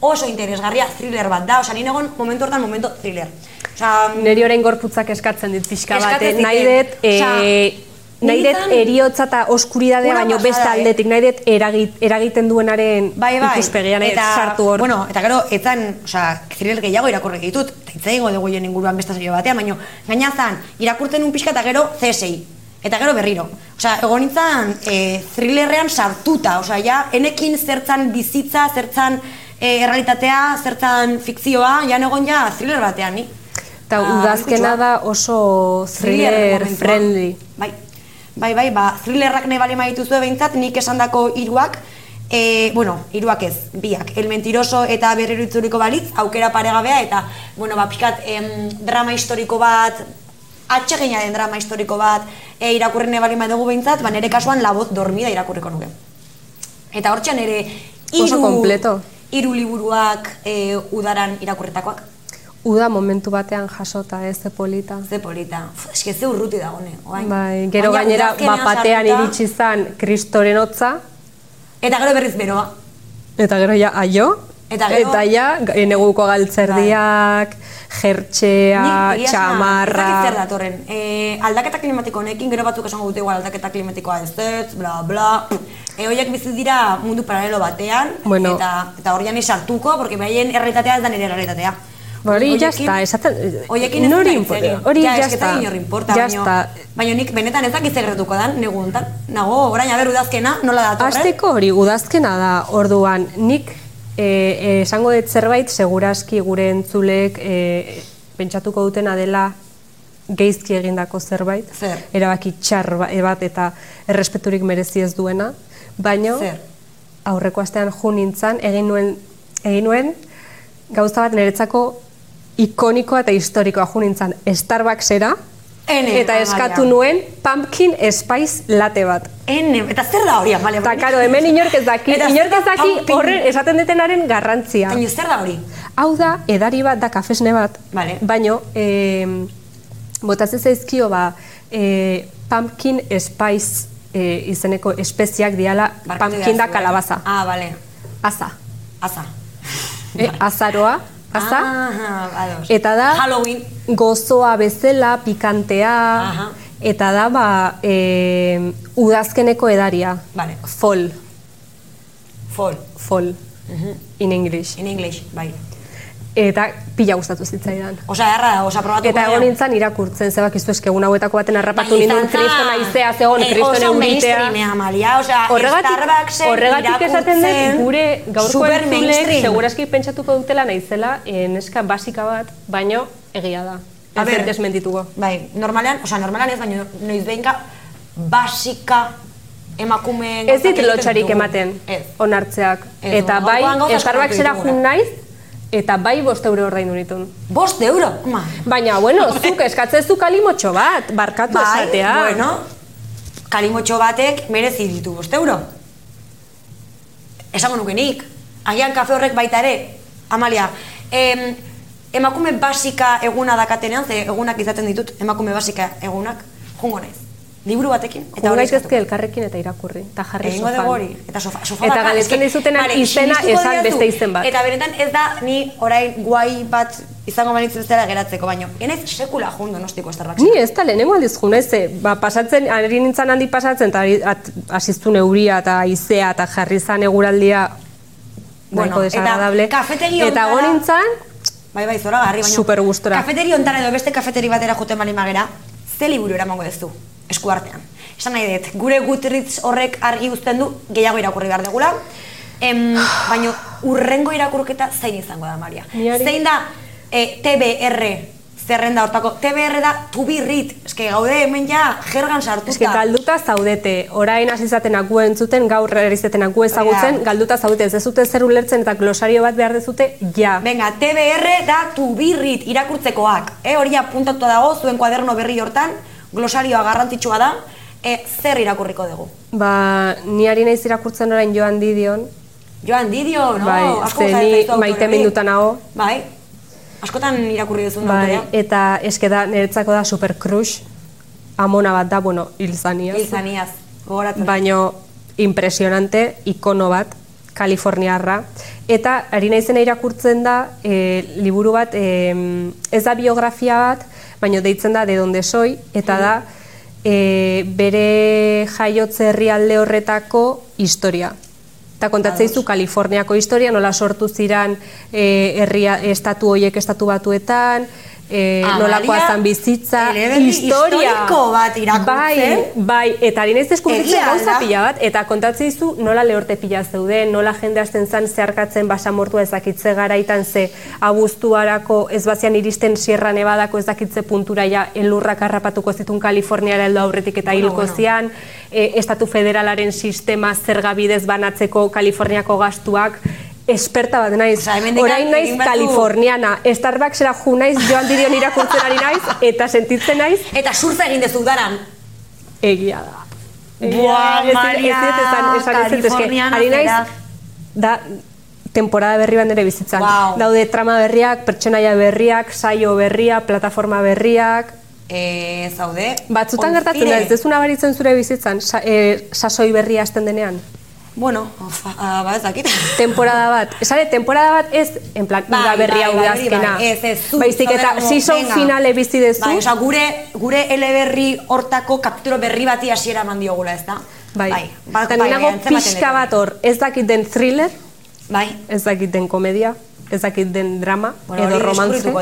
oso interesgarria, thriller bat da, osea, nire egon momentu hortan momento thriller. Osea, Neri orain gorputzak eskatzen dit pixka bat, eh? nahi dut, eh, Osea, nahi dut eriotza eta oskuridadea, baino beste eh? aldetik, nahi dut eragit, eragiten duenaren bai, bai. ikuspegian eh, sartu hor. Bueno, eta gero, etzan, osea, thriller gehiago irakurri ditut, eta itzaigo dugu hien inguruan beste saio batean, baino, gaina zan, irakurtzen un pixka eta gero CSI. Eta gero berriro. Osea, egon nintzen e, thrillerrean sartuta, osea, ja, enekin zertzan bizitza, zertzan e, errealitatea, zertzan fikzioa, ja egon ja thriller batean, ni. Eta Ah, udazkena da oso thriller momentua. friendly. Bai, bai, bai, ba, thrillerrak nahi bali maituzue behintzat, nik esandako hiruak, e, bueno, hiruak ez, biak, el mentiroso eta berriro itzuliko balitz, aukera paregabea, eta, bueno, ba, pikat, em, drama historiko bat, atsegina den drama historiko bat, e, irakurri nahi bali dugu behintzat, ba, nire kasuan la voz dormida irakurriko nuke. Eta hortxe nire Oso hiru kompleto. hiru liburuak e, udaran irakurritakoak. Uda momentu batean jasota, ez ze polita. Ze polita. Eske ze urruti dagoene. orain. Bai, gero Baina gainera bapatean sartuta- iritsi zan kristoren hotza, Eta gero berriz beroa. eta gero ja aio, Eta gero- eta ja g- neguko galtzerdiak, jertxea, Nik egia esan, Ez dakit zer txamarra... datorren. E, aldaketa klimatiko honekin, gero batzuk esango dute igual aldaketa klimatikoa ez ez, bla, bla. E, horiek bizi dira mundu paralelo batean, Bueno. eta, eta horian esartuko, porque behaien errealitatea ez da nire errealitatea. Ba, Hori jazta, esaten... Horiekin ez nori da hitz inpo- egin. Hori ja, jazta. Ez da inor importa, baino, Jazta. baino nik benetan ez dakit zer dan, negu. Nago, orain aber udazkena, nola datorren? Azteko hori udazkena da orduan, nik esango dut zerbait, seguraski gure entzulek e, pentsatuko dutena dela geizki egindako zerbait, Zer? erabaki txar ba- bat eta errespeturik merezi ez duena, baino Zer? aurreko astean jo nintzan, egin nuen, egin nuen gauza bat niretzako ikonikoa eta historikoa jo nintzan Starbucksera, Ene, eta Amalia. eskatu nuen pumpkin spice latte bat. Ene, eta zer da hori, Amalia? Eta, karo, hemen inork ez daki, inork ez daki horren esaten detenaren garrantzia. Baina zer da hori? Hau da, edari bat da kafesne bat, Vale. baino, e, botatzen zaizkio ba, e, pumpkin spice e, izeneko espeziak diala, Barkatu pumpkin da eh? kalabaza. Ah, bale. Aza. Aza. E, azaroa, aza. Ah. Eta da, Halloween. gozoa bezala, pikantea, Aha. eta da, ba, e, udazkeneko edaria. Vale. Fall, Fall. fall, in English. In English, bai. Eta pila gustatu zitzaidan. Osa, erra osa probatu. Eta egon nintzen irakurtzen, zebakizu eske egun hauetako baten harrapatu nindun kriston aizea, zegoen kriston Oso euritea. mainstreamea, Amalia, osea, Horregatik, Starbucksen horregatik esaten dut gure gaurko entzulek seguraski pentsatuko dutela naizela eh, neska basika bat, baino egia da. A ber. desmentituko. Bai, normalean, osea, normalean ez, baina noiz behinka basika emakumeen... Ez dit lotxarik ematen onartzeak. Ez, eta bai, Starbucksera jun naiz, eta bai bost euro ordaindu nitun. Bost euro, ma. Baina, bueno, zuk eskatzezu kalimotxo bat, barkatu Bai, esatea. bueno, kalimotxo batek merezi ditu bost euro. Esango nuke nik, agian kafe horrek baita ere, Amalia, Em, emakume basika eguna dakatenean, ze egunak izaten ditut, emakume basika egunak, jungo naiz. Liburu batekin, Eta hori gaitezke elkarrekin eta irakurri. Eta jarri Egingo dugu hori. Eta sofa, sofa Eta dizutenan Vale, izena esan beste izen bat. Eta benetan ez da ni orain guai bat izango banitz bezala geratzeko, baino. Enez sekula jun donostiko Starbucks. Ni ez da lehenengo aldiz jun ez, ze, ba, pasatzen, ari nintzen handi pasatzen, eta asiztu neuria eta izea eta jarri zan eguraldia Bueno, desagradable. eta kafetegi Eta ontara- go nintzen, Bai, bai, zora garri, baina... Super gustora. Kafeteri ontan edo beste kafeteri batera juten bali magera, ze liburu eramango duzu, eskuartean. Esan nahi dut, gure gutritz horrek argi uzten du, gehiago irakurri behar degula, em, baina urrengo irakurketa zein izango da, Maria. Niari- Zein da e, TBR zerrenda hortako, TBR da read, eske gaude hemen ja jergan sartuta. eske galduta zaudete, orain hasi zatenak gu entzuten, gaur erizetenak gu ezagutzen, galduta zaudete, ez dezute zer ulertzen eta glosario bat behar dezute, ja. Venga, TBR da read irakurtzekoak. Eh, hori apuntatu dago zuen kuaderno berri hortan, glosarioa garrantzitsua da, e, zer irakurriko dugu. Ba, ni ari naiz irakurtzen orain joan didion, Joan Didio, no? Bai, Asko ze gustatzen ni zaizu autore maite minduta nago. Bai, askotan irakurri duzu bai, autorea. eta eske da, niretzako da super crush, amona bat da, bueno, hilzaniaz. Hilzaniaz, gogoratzen. baino impresionante, ikono bat, Kaliforniarra. Eta ari naizena irakurtzen da, e, liburu bat, e, ez da biografia bat, baino deitzen da de donde soy, eta da e, bere jaiotze herrialde horretako historia. Eta kontatzeizu Kaliforniako historia, nola sortu ziran e, herria, estatu hoiek estatu batuetan, e, Amalia, nolakoa zan bizitza, historia. bat irakurtzen. Bai, bai, eta ari naiz deskubritzen Egia gauza pila bat, eta kontatzen dizu nola lehorte pila zeuden, nola jende hasten zan zeharkatzen basamortua ezakitze garaitan ze abuztuarako ez bazian iristen Sierra Nevadako ezakitze puntura ja elurrak harrapatuko zitun Kaliforniara heldu aurretik eta hilko bueno. zian, e, estatu federalaren sistema zerga bidez banatzeko Kaliforniako gastuak, esperta bat naiz. Hemendik Orain naiz Kaliforniana, Starbucksera ju naiz, joan didion irakurtzen ari naiz, eta sentitzen naiz, Eta surza egin dezu daran. Egia da. Buah, Maria, dut esan- esan ez dut, eske, Kalifornian ari naiz, da, temporada berri bat nire bizitzan. Wow. Daude trama berriak, pertsonaia berriak, saio berria, plataforma berriak. E, zaude. Batzutan gertatzen da, ez dezuna baritzen zure bizitzan, sa, e, sasoi berria hasten denean. Bueno, of, ah, ba ez dakit. Temporada bat. Esare, temporada bat ez, en plan, Bai, uda berria, bai, bai, udazkena. bai, ez, ez, zu, Baizik eta season finale bizi dezu. Bai, osea, gure, gure eleberri hortako kapituro berri bati hasiera eman diogula, ez da? bai. bai, Eta bai, bai, pixka bat hor, ez dakit den thriller, Bai, ez dakit den komedia, ez dakit den drama, bueno, edo romantze,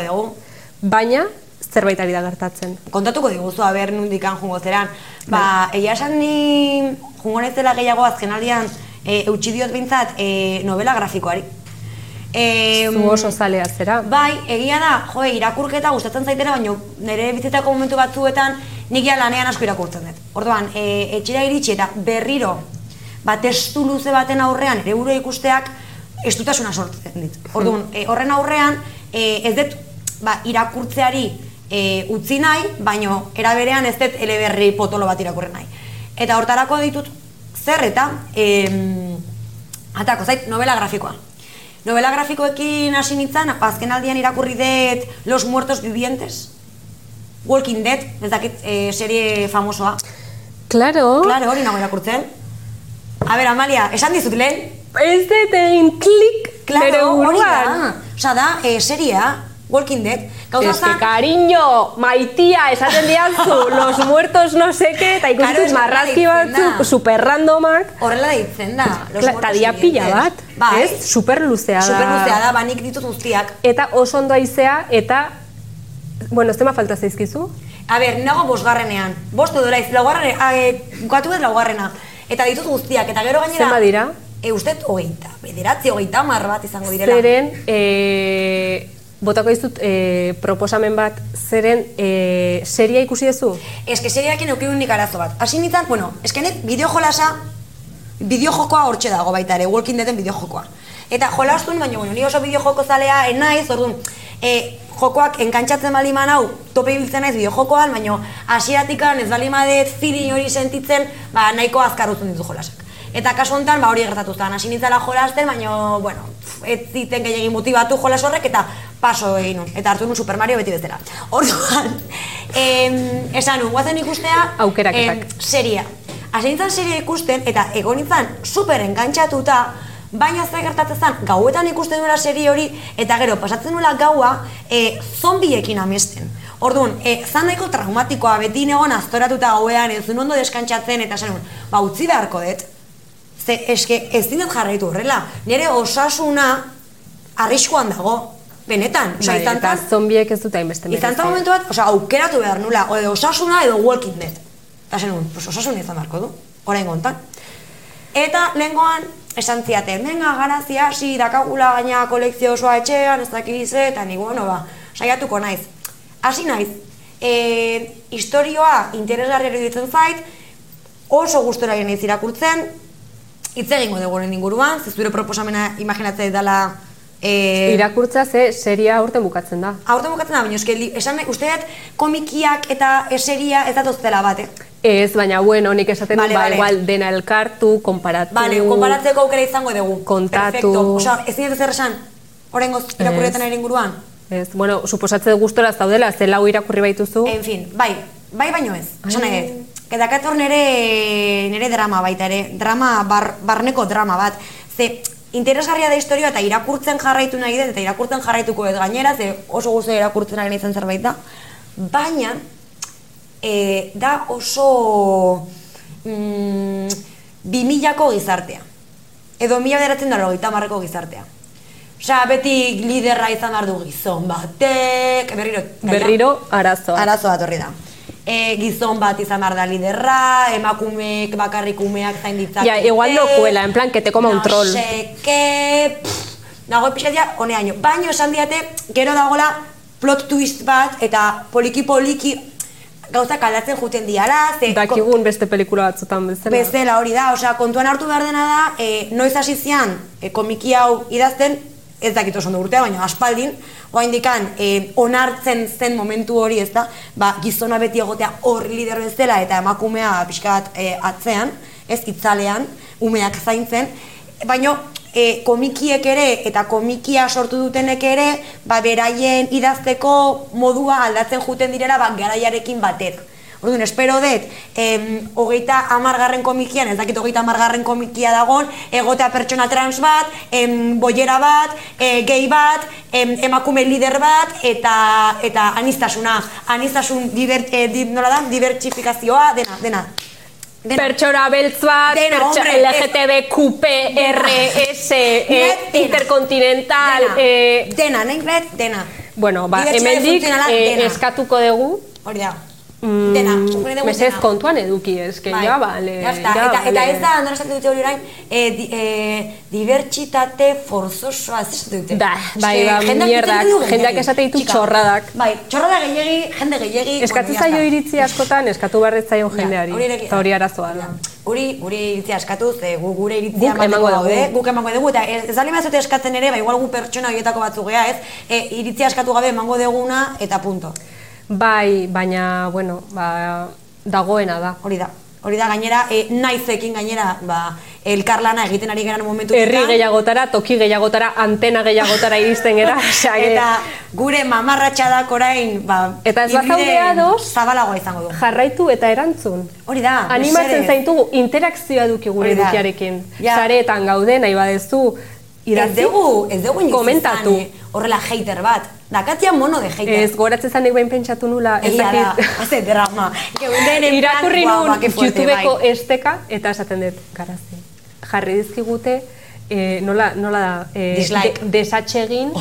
baina zerbait ari da gertatzen. Kontatuko diguzu, aber nundikan jungo zeran. Ba, egia esan ni jungo naizela gehiago azkenaldian e, eutxi diot bintzat e, novela grafikoari. E, Zu oso zalea zera. Bai, egia da, jo, irakurketa gustatzen zaitera, baina nire bizitzako momentu batzuetan nik ja lanean asko irakurtzen dut. Orduan, e, etxera iritsi eta berriro, ba, testu luze baten aurrean, ere burua ikusteak, estutasuna sortzen dit. Orduan, e, horren aurrean, e, ez dut, ba, irakurtzeari e, utzi nahi, baino eraberean ez dut eleberri potolo bat irakurri nahi. Eta hortarako ditut, zer eta, em, atako zait, novela grafikoa. Novela grafikoekin hasi nintzen, azken aldian irakurri dut Los Muertos Vivientes, Walking Dead, ez dakit e, serie famosoa. Claro, Claro, hori nago irakurtzen. A ber, Amalia, esan dizut lehen? ez dut egin klik Claro, da. buruan. Osa da, e, seria, Walking Dead. Gauza Ez que cariño, maitia, esaten diazu, los muertos no seke, eta Claro, ikusten ez marrazki batzuk da. super randomak. Horrela deitzen da. Los Kla- Muertos Ta dia pila bat, Bai, ez? Super luzea da. super luzea da, banik ditut guztiak. Eta oso ondo aizea, eta, bueno, ez tema falta zaizkizu? A ber, nago bosgarrenean. Bost edo laiz, laugarren, e, bukatu dut laugarrena. Eta ditut guztiak, eta gero gainera... Zenbat dira? E, uste, hogeita, bederatzi, hogeita hamar bat izango direla. Zeren, e, botako dizut e, proposamen bat, zeren e, seria ikusi duzu? Que seriakin eukiun nik arazo bat. Hasi nintzen, bueno, nik bideo jolasa, bideo jokoa hortxe dago baita ere, Walking Deaden bideo jokoa. Eta jolastun, baina, bueno, ni oso bideo joko zalea enaiz, orduan, e, jokoak enkantzatzen bali hau, tope ibiltzen naiz bideo jokoan, baina hasieratik ez bali madet feeling hori sentitzen, ba, nahiko azkar uzten ditu jolasak. Eta kasu honetan, ba hori gertatu zen, hasi nintzela jolasten, baina, bueno, ez ziten gehiagin motibatu jolas horrek, eta paso egin nun, eta hartu nun Super Mario beti bezala. Orduan, em, esan nun, guazen ikustea, Aukeraketak. em, seria. Hasi nintzen seria ikusten, eta egon nintzen super engantxatuta, baina zer gertatzen zen, gauetan ikusten nuela serie hori, eta gero, pasatzen nuela gaua, e, zombiekin amesten. Orduan, e, zan nahiko traumatikoa, beti negon aztoratuta gauean, ez ondo deskantzatzen, eta zen, ba, utzi beharko dut. Ze, eske, ez dinat jarraitu horrela. Nire osasuna arriskuan dago. Benetan, osea, Bai, izan eta zombiek ez dute hainbeste Izan zen momentu bat, osea, aukeratu behar nula, o edo osasuna edo walking dead. Eta zen pues osasun izan beharko du, orain gontan. Eta lehengoan, esan ziaten, venga, garazi hasi, dakagula gaina kolekzio osoa etxean, ez dakiz eta ni, bueno, ba, saiatuko naiz. Hasi naiz, e, historioa interesgarria iruditzen zait, oso gustora naiz irakurtzen, hitz egingo dugu inguruan, zure proposamena imaginatzen dela e, Irakurtza ze seria urten bukatzen da. Aurten bukatzen da, baina eske, esan uste dut komikiak eta eseria ez datoztela bat, eh? Ez, baina bueno, nik esaten Vale, dut, ba, vale. igual dena elkartu, konparatu. Bale, konparatzeko aukera izango dugu. Kontatu. Perfecto. Osea, ez dira zer esan, horrengoz irakurrietan ere inguruan. Ez, bueno, suposatze dut gustora zaudela, ze lau irakurri baituzu. En fin, bai, bai baino ez, esan nahi dut. Kedakator nere, nere drama baita ere, drama, bar, barneko drama bat. Ze, interesgarria da historia eta irakurtzen jarraitu nahi dut, eta irakurtzen jarraituko dut gainera, ze oso guzti irakurtzen ari naizen zerbait da. Baina, e, da oso mm, bimilako gizartea. Edo mila beratzen da logeita marreko gizartea. Osea, beti liderra izan behar du gizon batek, berriro? Berriro arazoa. Arazo bat horri da. E, gizon bat izan behar da liderra, emakumeek bakarrik umeak zain ditzakete. Ja, igual no cuela, en plan, que te coma un troll. No seke, nago pixatia, honeaino. Baino esan diate, gero dagola plot twist bat, eta poliki-poliki gauzak aldatzen juten diala, ze... Dakigun beste pelikula batzutan bezala. Bezala hori da, osea, kontuan hartu behar dena da, e, noiz hasi zian e, komiki hau idazten, ez dakit oso ondo urtea, baina aspaldin, oaindikan e, onartzen zen momentu hori, ez da, ba, gizona beti egotea hor lider bezala eta emakumea pixka bat e, atzean, ez itzalean, umeak zaintzen, baina e, komikiek ere eta komikia sortu dutenek ere, ba, beraien idazteko modua aldatzen juten direla ba, garaiarekin batera. Orduan, espero dut, em, hogeita amargarren komikian, ez dakit hogeita amargarren komikia dagon, egotea pertsona trans bat, em, boiera bat, e, gay bat, em, emakume lider bat, eta eta anistasuna, anistasun diber, e, di, nola da, dibertsifikazioa, dena, dena. Dena. Pertsona beltz bat, Dena, pertso- hombre, LGTBQP, RS, eh, Dena. interkontinental, Dena, eh, dena, nahi dena. bueno, ba, hemendik eh, eskatuko dugu, Hori da. Mm, Dena, kontuan eduki, eske, Bai, ja, bale, está. ja, eta, eta ez da, Andra esaten dute hori orain, e, di, e, dibertsitate forzosoa ez esaten dute. Da, bai, ba, mierdak, jendeak esate ditu txorradak. Bai, txorrada gehiegi, jende gehiegi. Eskatzen zaio iritzi askotan, eskatu barretzaion Ja, jendeari, hori eta hori arazoa da. Guri, guri iritzia eskatu, ze gu, gure iritzia Guk emango dugu. gaude, guk emango dugu, eta ez, ez bazute eskatzen ere, ba, igual gu pertsona horietako batzuk gea, ez? E, iritzia eskatu gabe emango duguna, eta punto. Bai, baina, bueno, ba, dagoena da. Hori da. Hori da, gainera, e, naizekin gainera, ba, elkarlana egiten ari geran momentu Herri gehiagotara, toki gehiagotara, antena gehiagotara iristen gera, que- Eta gure mamarratxadak orain, ba, Eta ez ados, zabalagoa izango du. jarraitu eta erantzun. Hori da, Animatzen zaintugu, interakzioa duki gure da. edukiarekin. Ja. Sareetan gaude, nahi badezu, Ez idatzi, dugu, ez dugu komentatu. eh, horrela hater bat. Dakatia mono de hater. Ez, goratzen zanik behin pentsatu nula, ez Egia da, haze drama. Irakurri guau, nun ba, YouTubeko bai. esteka, eta esaten dut, garazi. Jarri dizkigute, eh, nola, nola da, eh, de, desatsegin,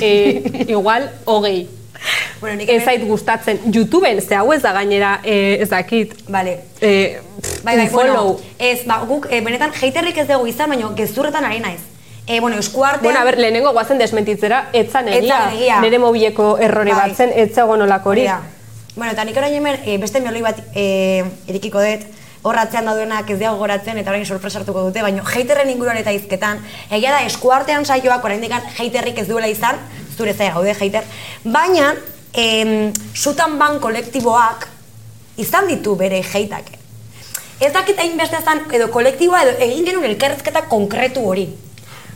eh, igual, hogei. Bueno, nik Ez zait gustatzen, YouTubeen, ze hau ez da gainera, eh, ez dakit, Vale. eh, Bai, bai, unfollow. bueno, ez, ba, guk, eh, benetan, haterrik ez dugu izan, baina gezurretan ari naiz. Eh, bueno, eskuartean... Bueno, a ber, lehenengo guazen desmentitzera, etzan egia, egia. nire mobileko errore Bai. bat zen, etzagon olako hori. Da. Bueno, eta nik orain hemen e, beste mioloi bat e, erikiko dut, hor atzean daudenak ez diago goratzen eta orain sorpresa hartuko dute, baina haterren inguruan eta izketan, egia da eskuartean saioak orain dikan haterrik ez duela izan, zure zaila gaude hater, baina em, sutan ban kolektiboak izan ditu bere heitake. ez dakit hainbeste zan, edo kolektiboa, edo egin genuen elkarrezketa konkretu hori.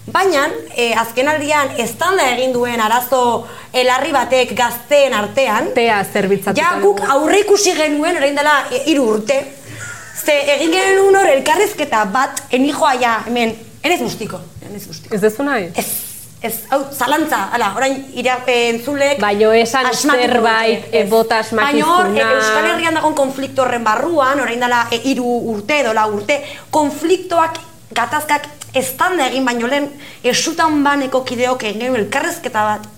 Baina, e, azken aldian, eztanda egin duen arazo elarri batek gazteen artean, Tea zerbitzatu. ja guk aurre ikusi genuen, orain dela e, hiru urte, ze egin genuen hor elkarrizketa bat, enijoa ja, hemen, enez guztiko, enez guztiko. Ez dezu nahi? Ez, ez, hau, zalantza, ala, orain ira, e, entzulek... Baino esan zerbait, e, bota asmakizuna. Baina hor, e, Euskal Herrian dagoen konflikto horren barruan, orain dela e, hiru urte edo lau urte, konfliktoak, gatazkak, eztanda egin baino lehen, esutan baneko kideok egin genuen elkarrezketa bat.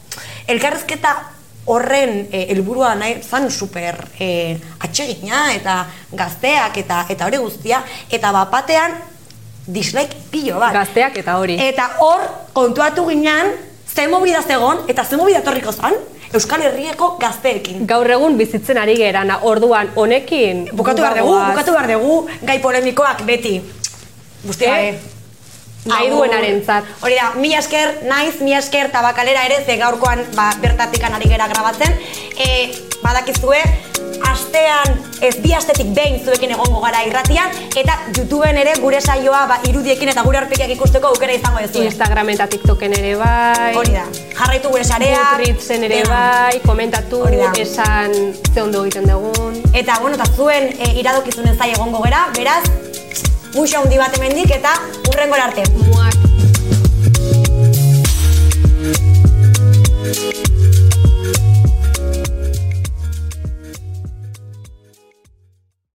Elkarrezketa horren e, helburua nahi zan super e, atsegina eta gazteak eta eta hori guztia eta bapatean dislike pilo bat. Gazteak eta hori. Eta hor, kontuatu ginean, ze mobida zegon, eta ze mobida torriko zan, Euskal Herrieko gazteekin. Gaur egun bizitzen ari gerana, orduan honekin... Bukatu behar dugu, bukatu behar dugu, gai polemikoak beti. Guztia, Eh? Nahi Agur. duenarentzat. Hori da, mila esker, naiz, mila esker tabakalera ere, ze gaurkoan ba, bertatikan ari gera grabatzen. E, badakizue, astean, ez bi astetik behin zuekin egongo gara irratian, eta YouTubeen ere gure saioa ba, irudiekin eta gure arpekiak ikusteko aukera izango duzu. Instagram eta TikToken ere bai. Hori da, jarraitu gure sarea. Goodreadsen ere bai, komentatu, esan ze ondo egiten dugun. Eta, bueno, eta zuen e, iradokizunen zai egongo gera, beraz, muxa handi bat hemendik eta urrengora arte. Muak.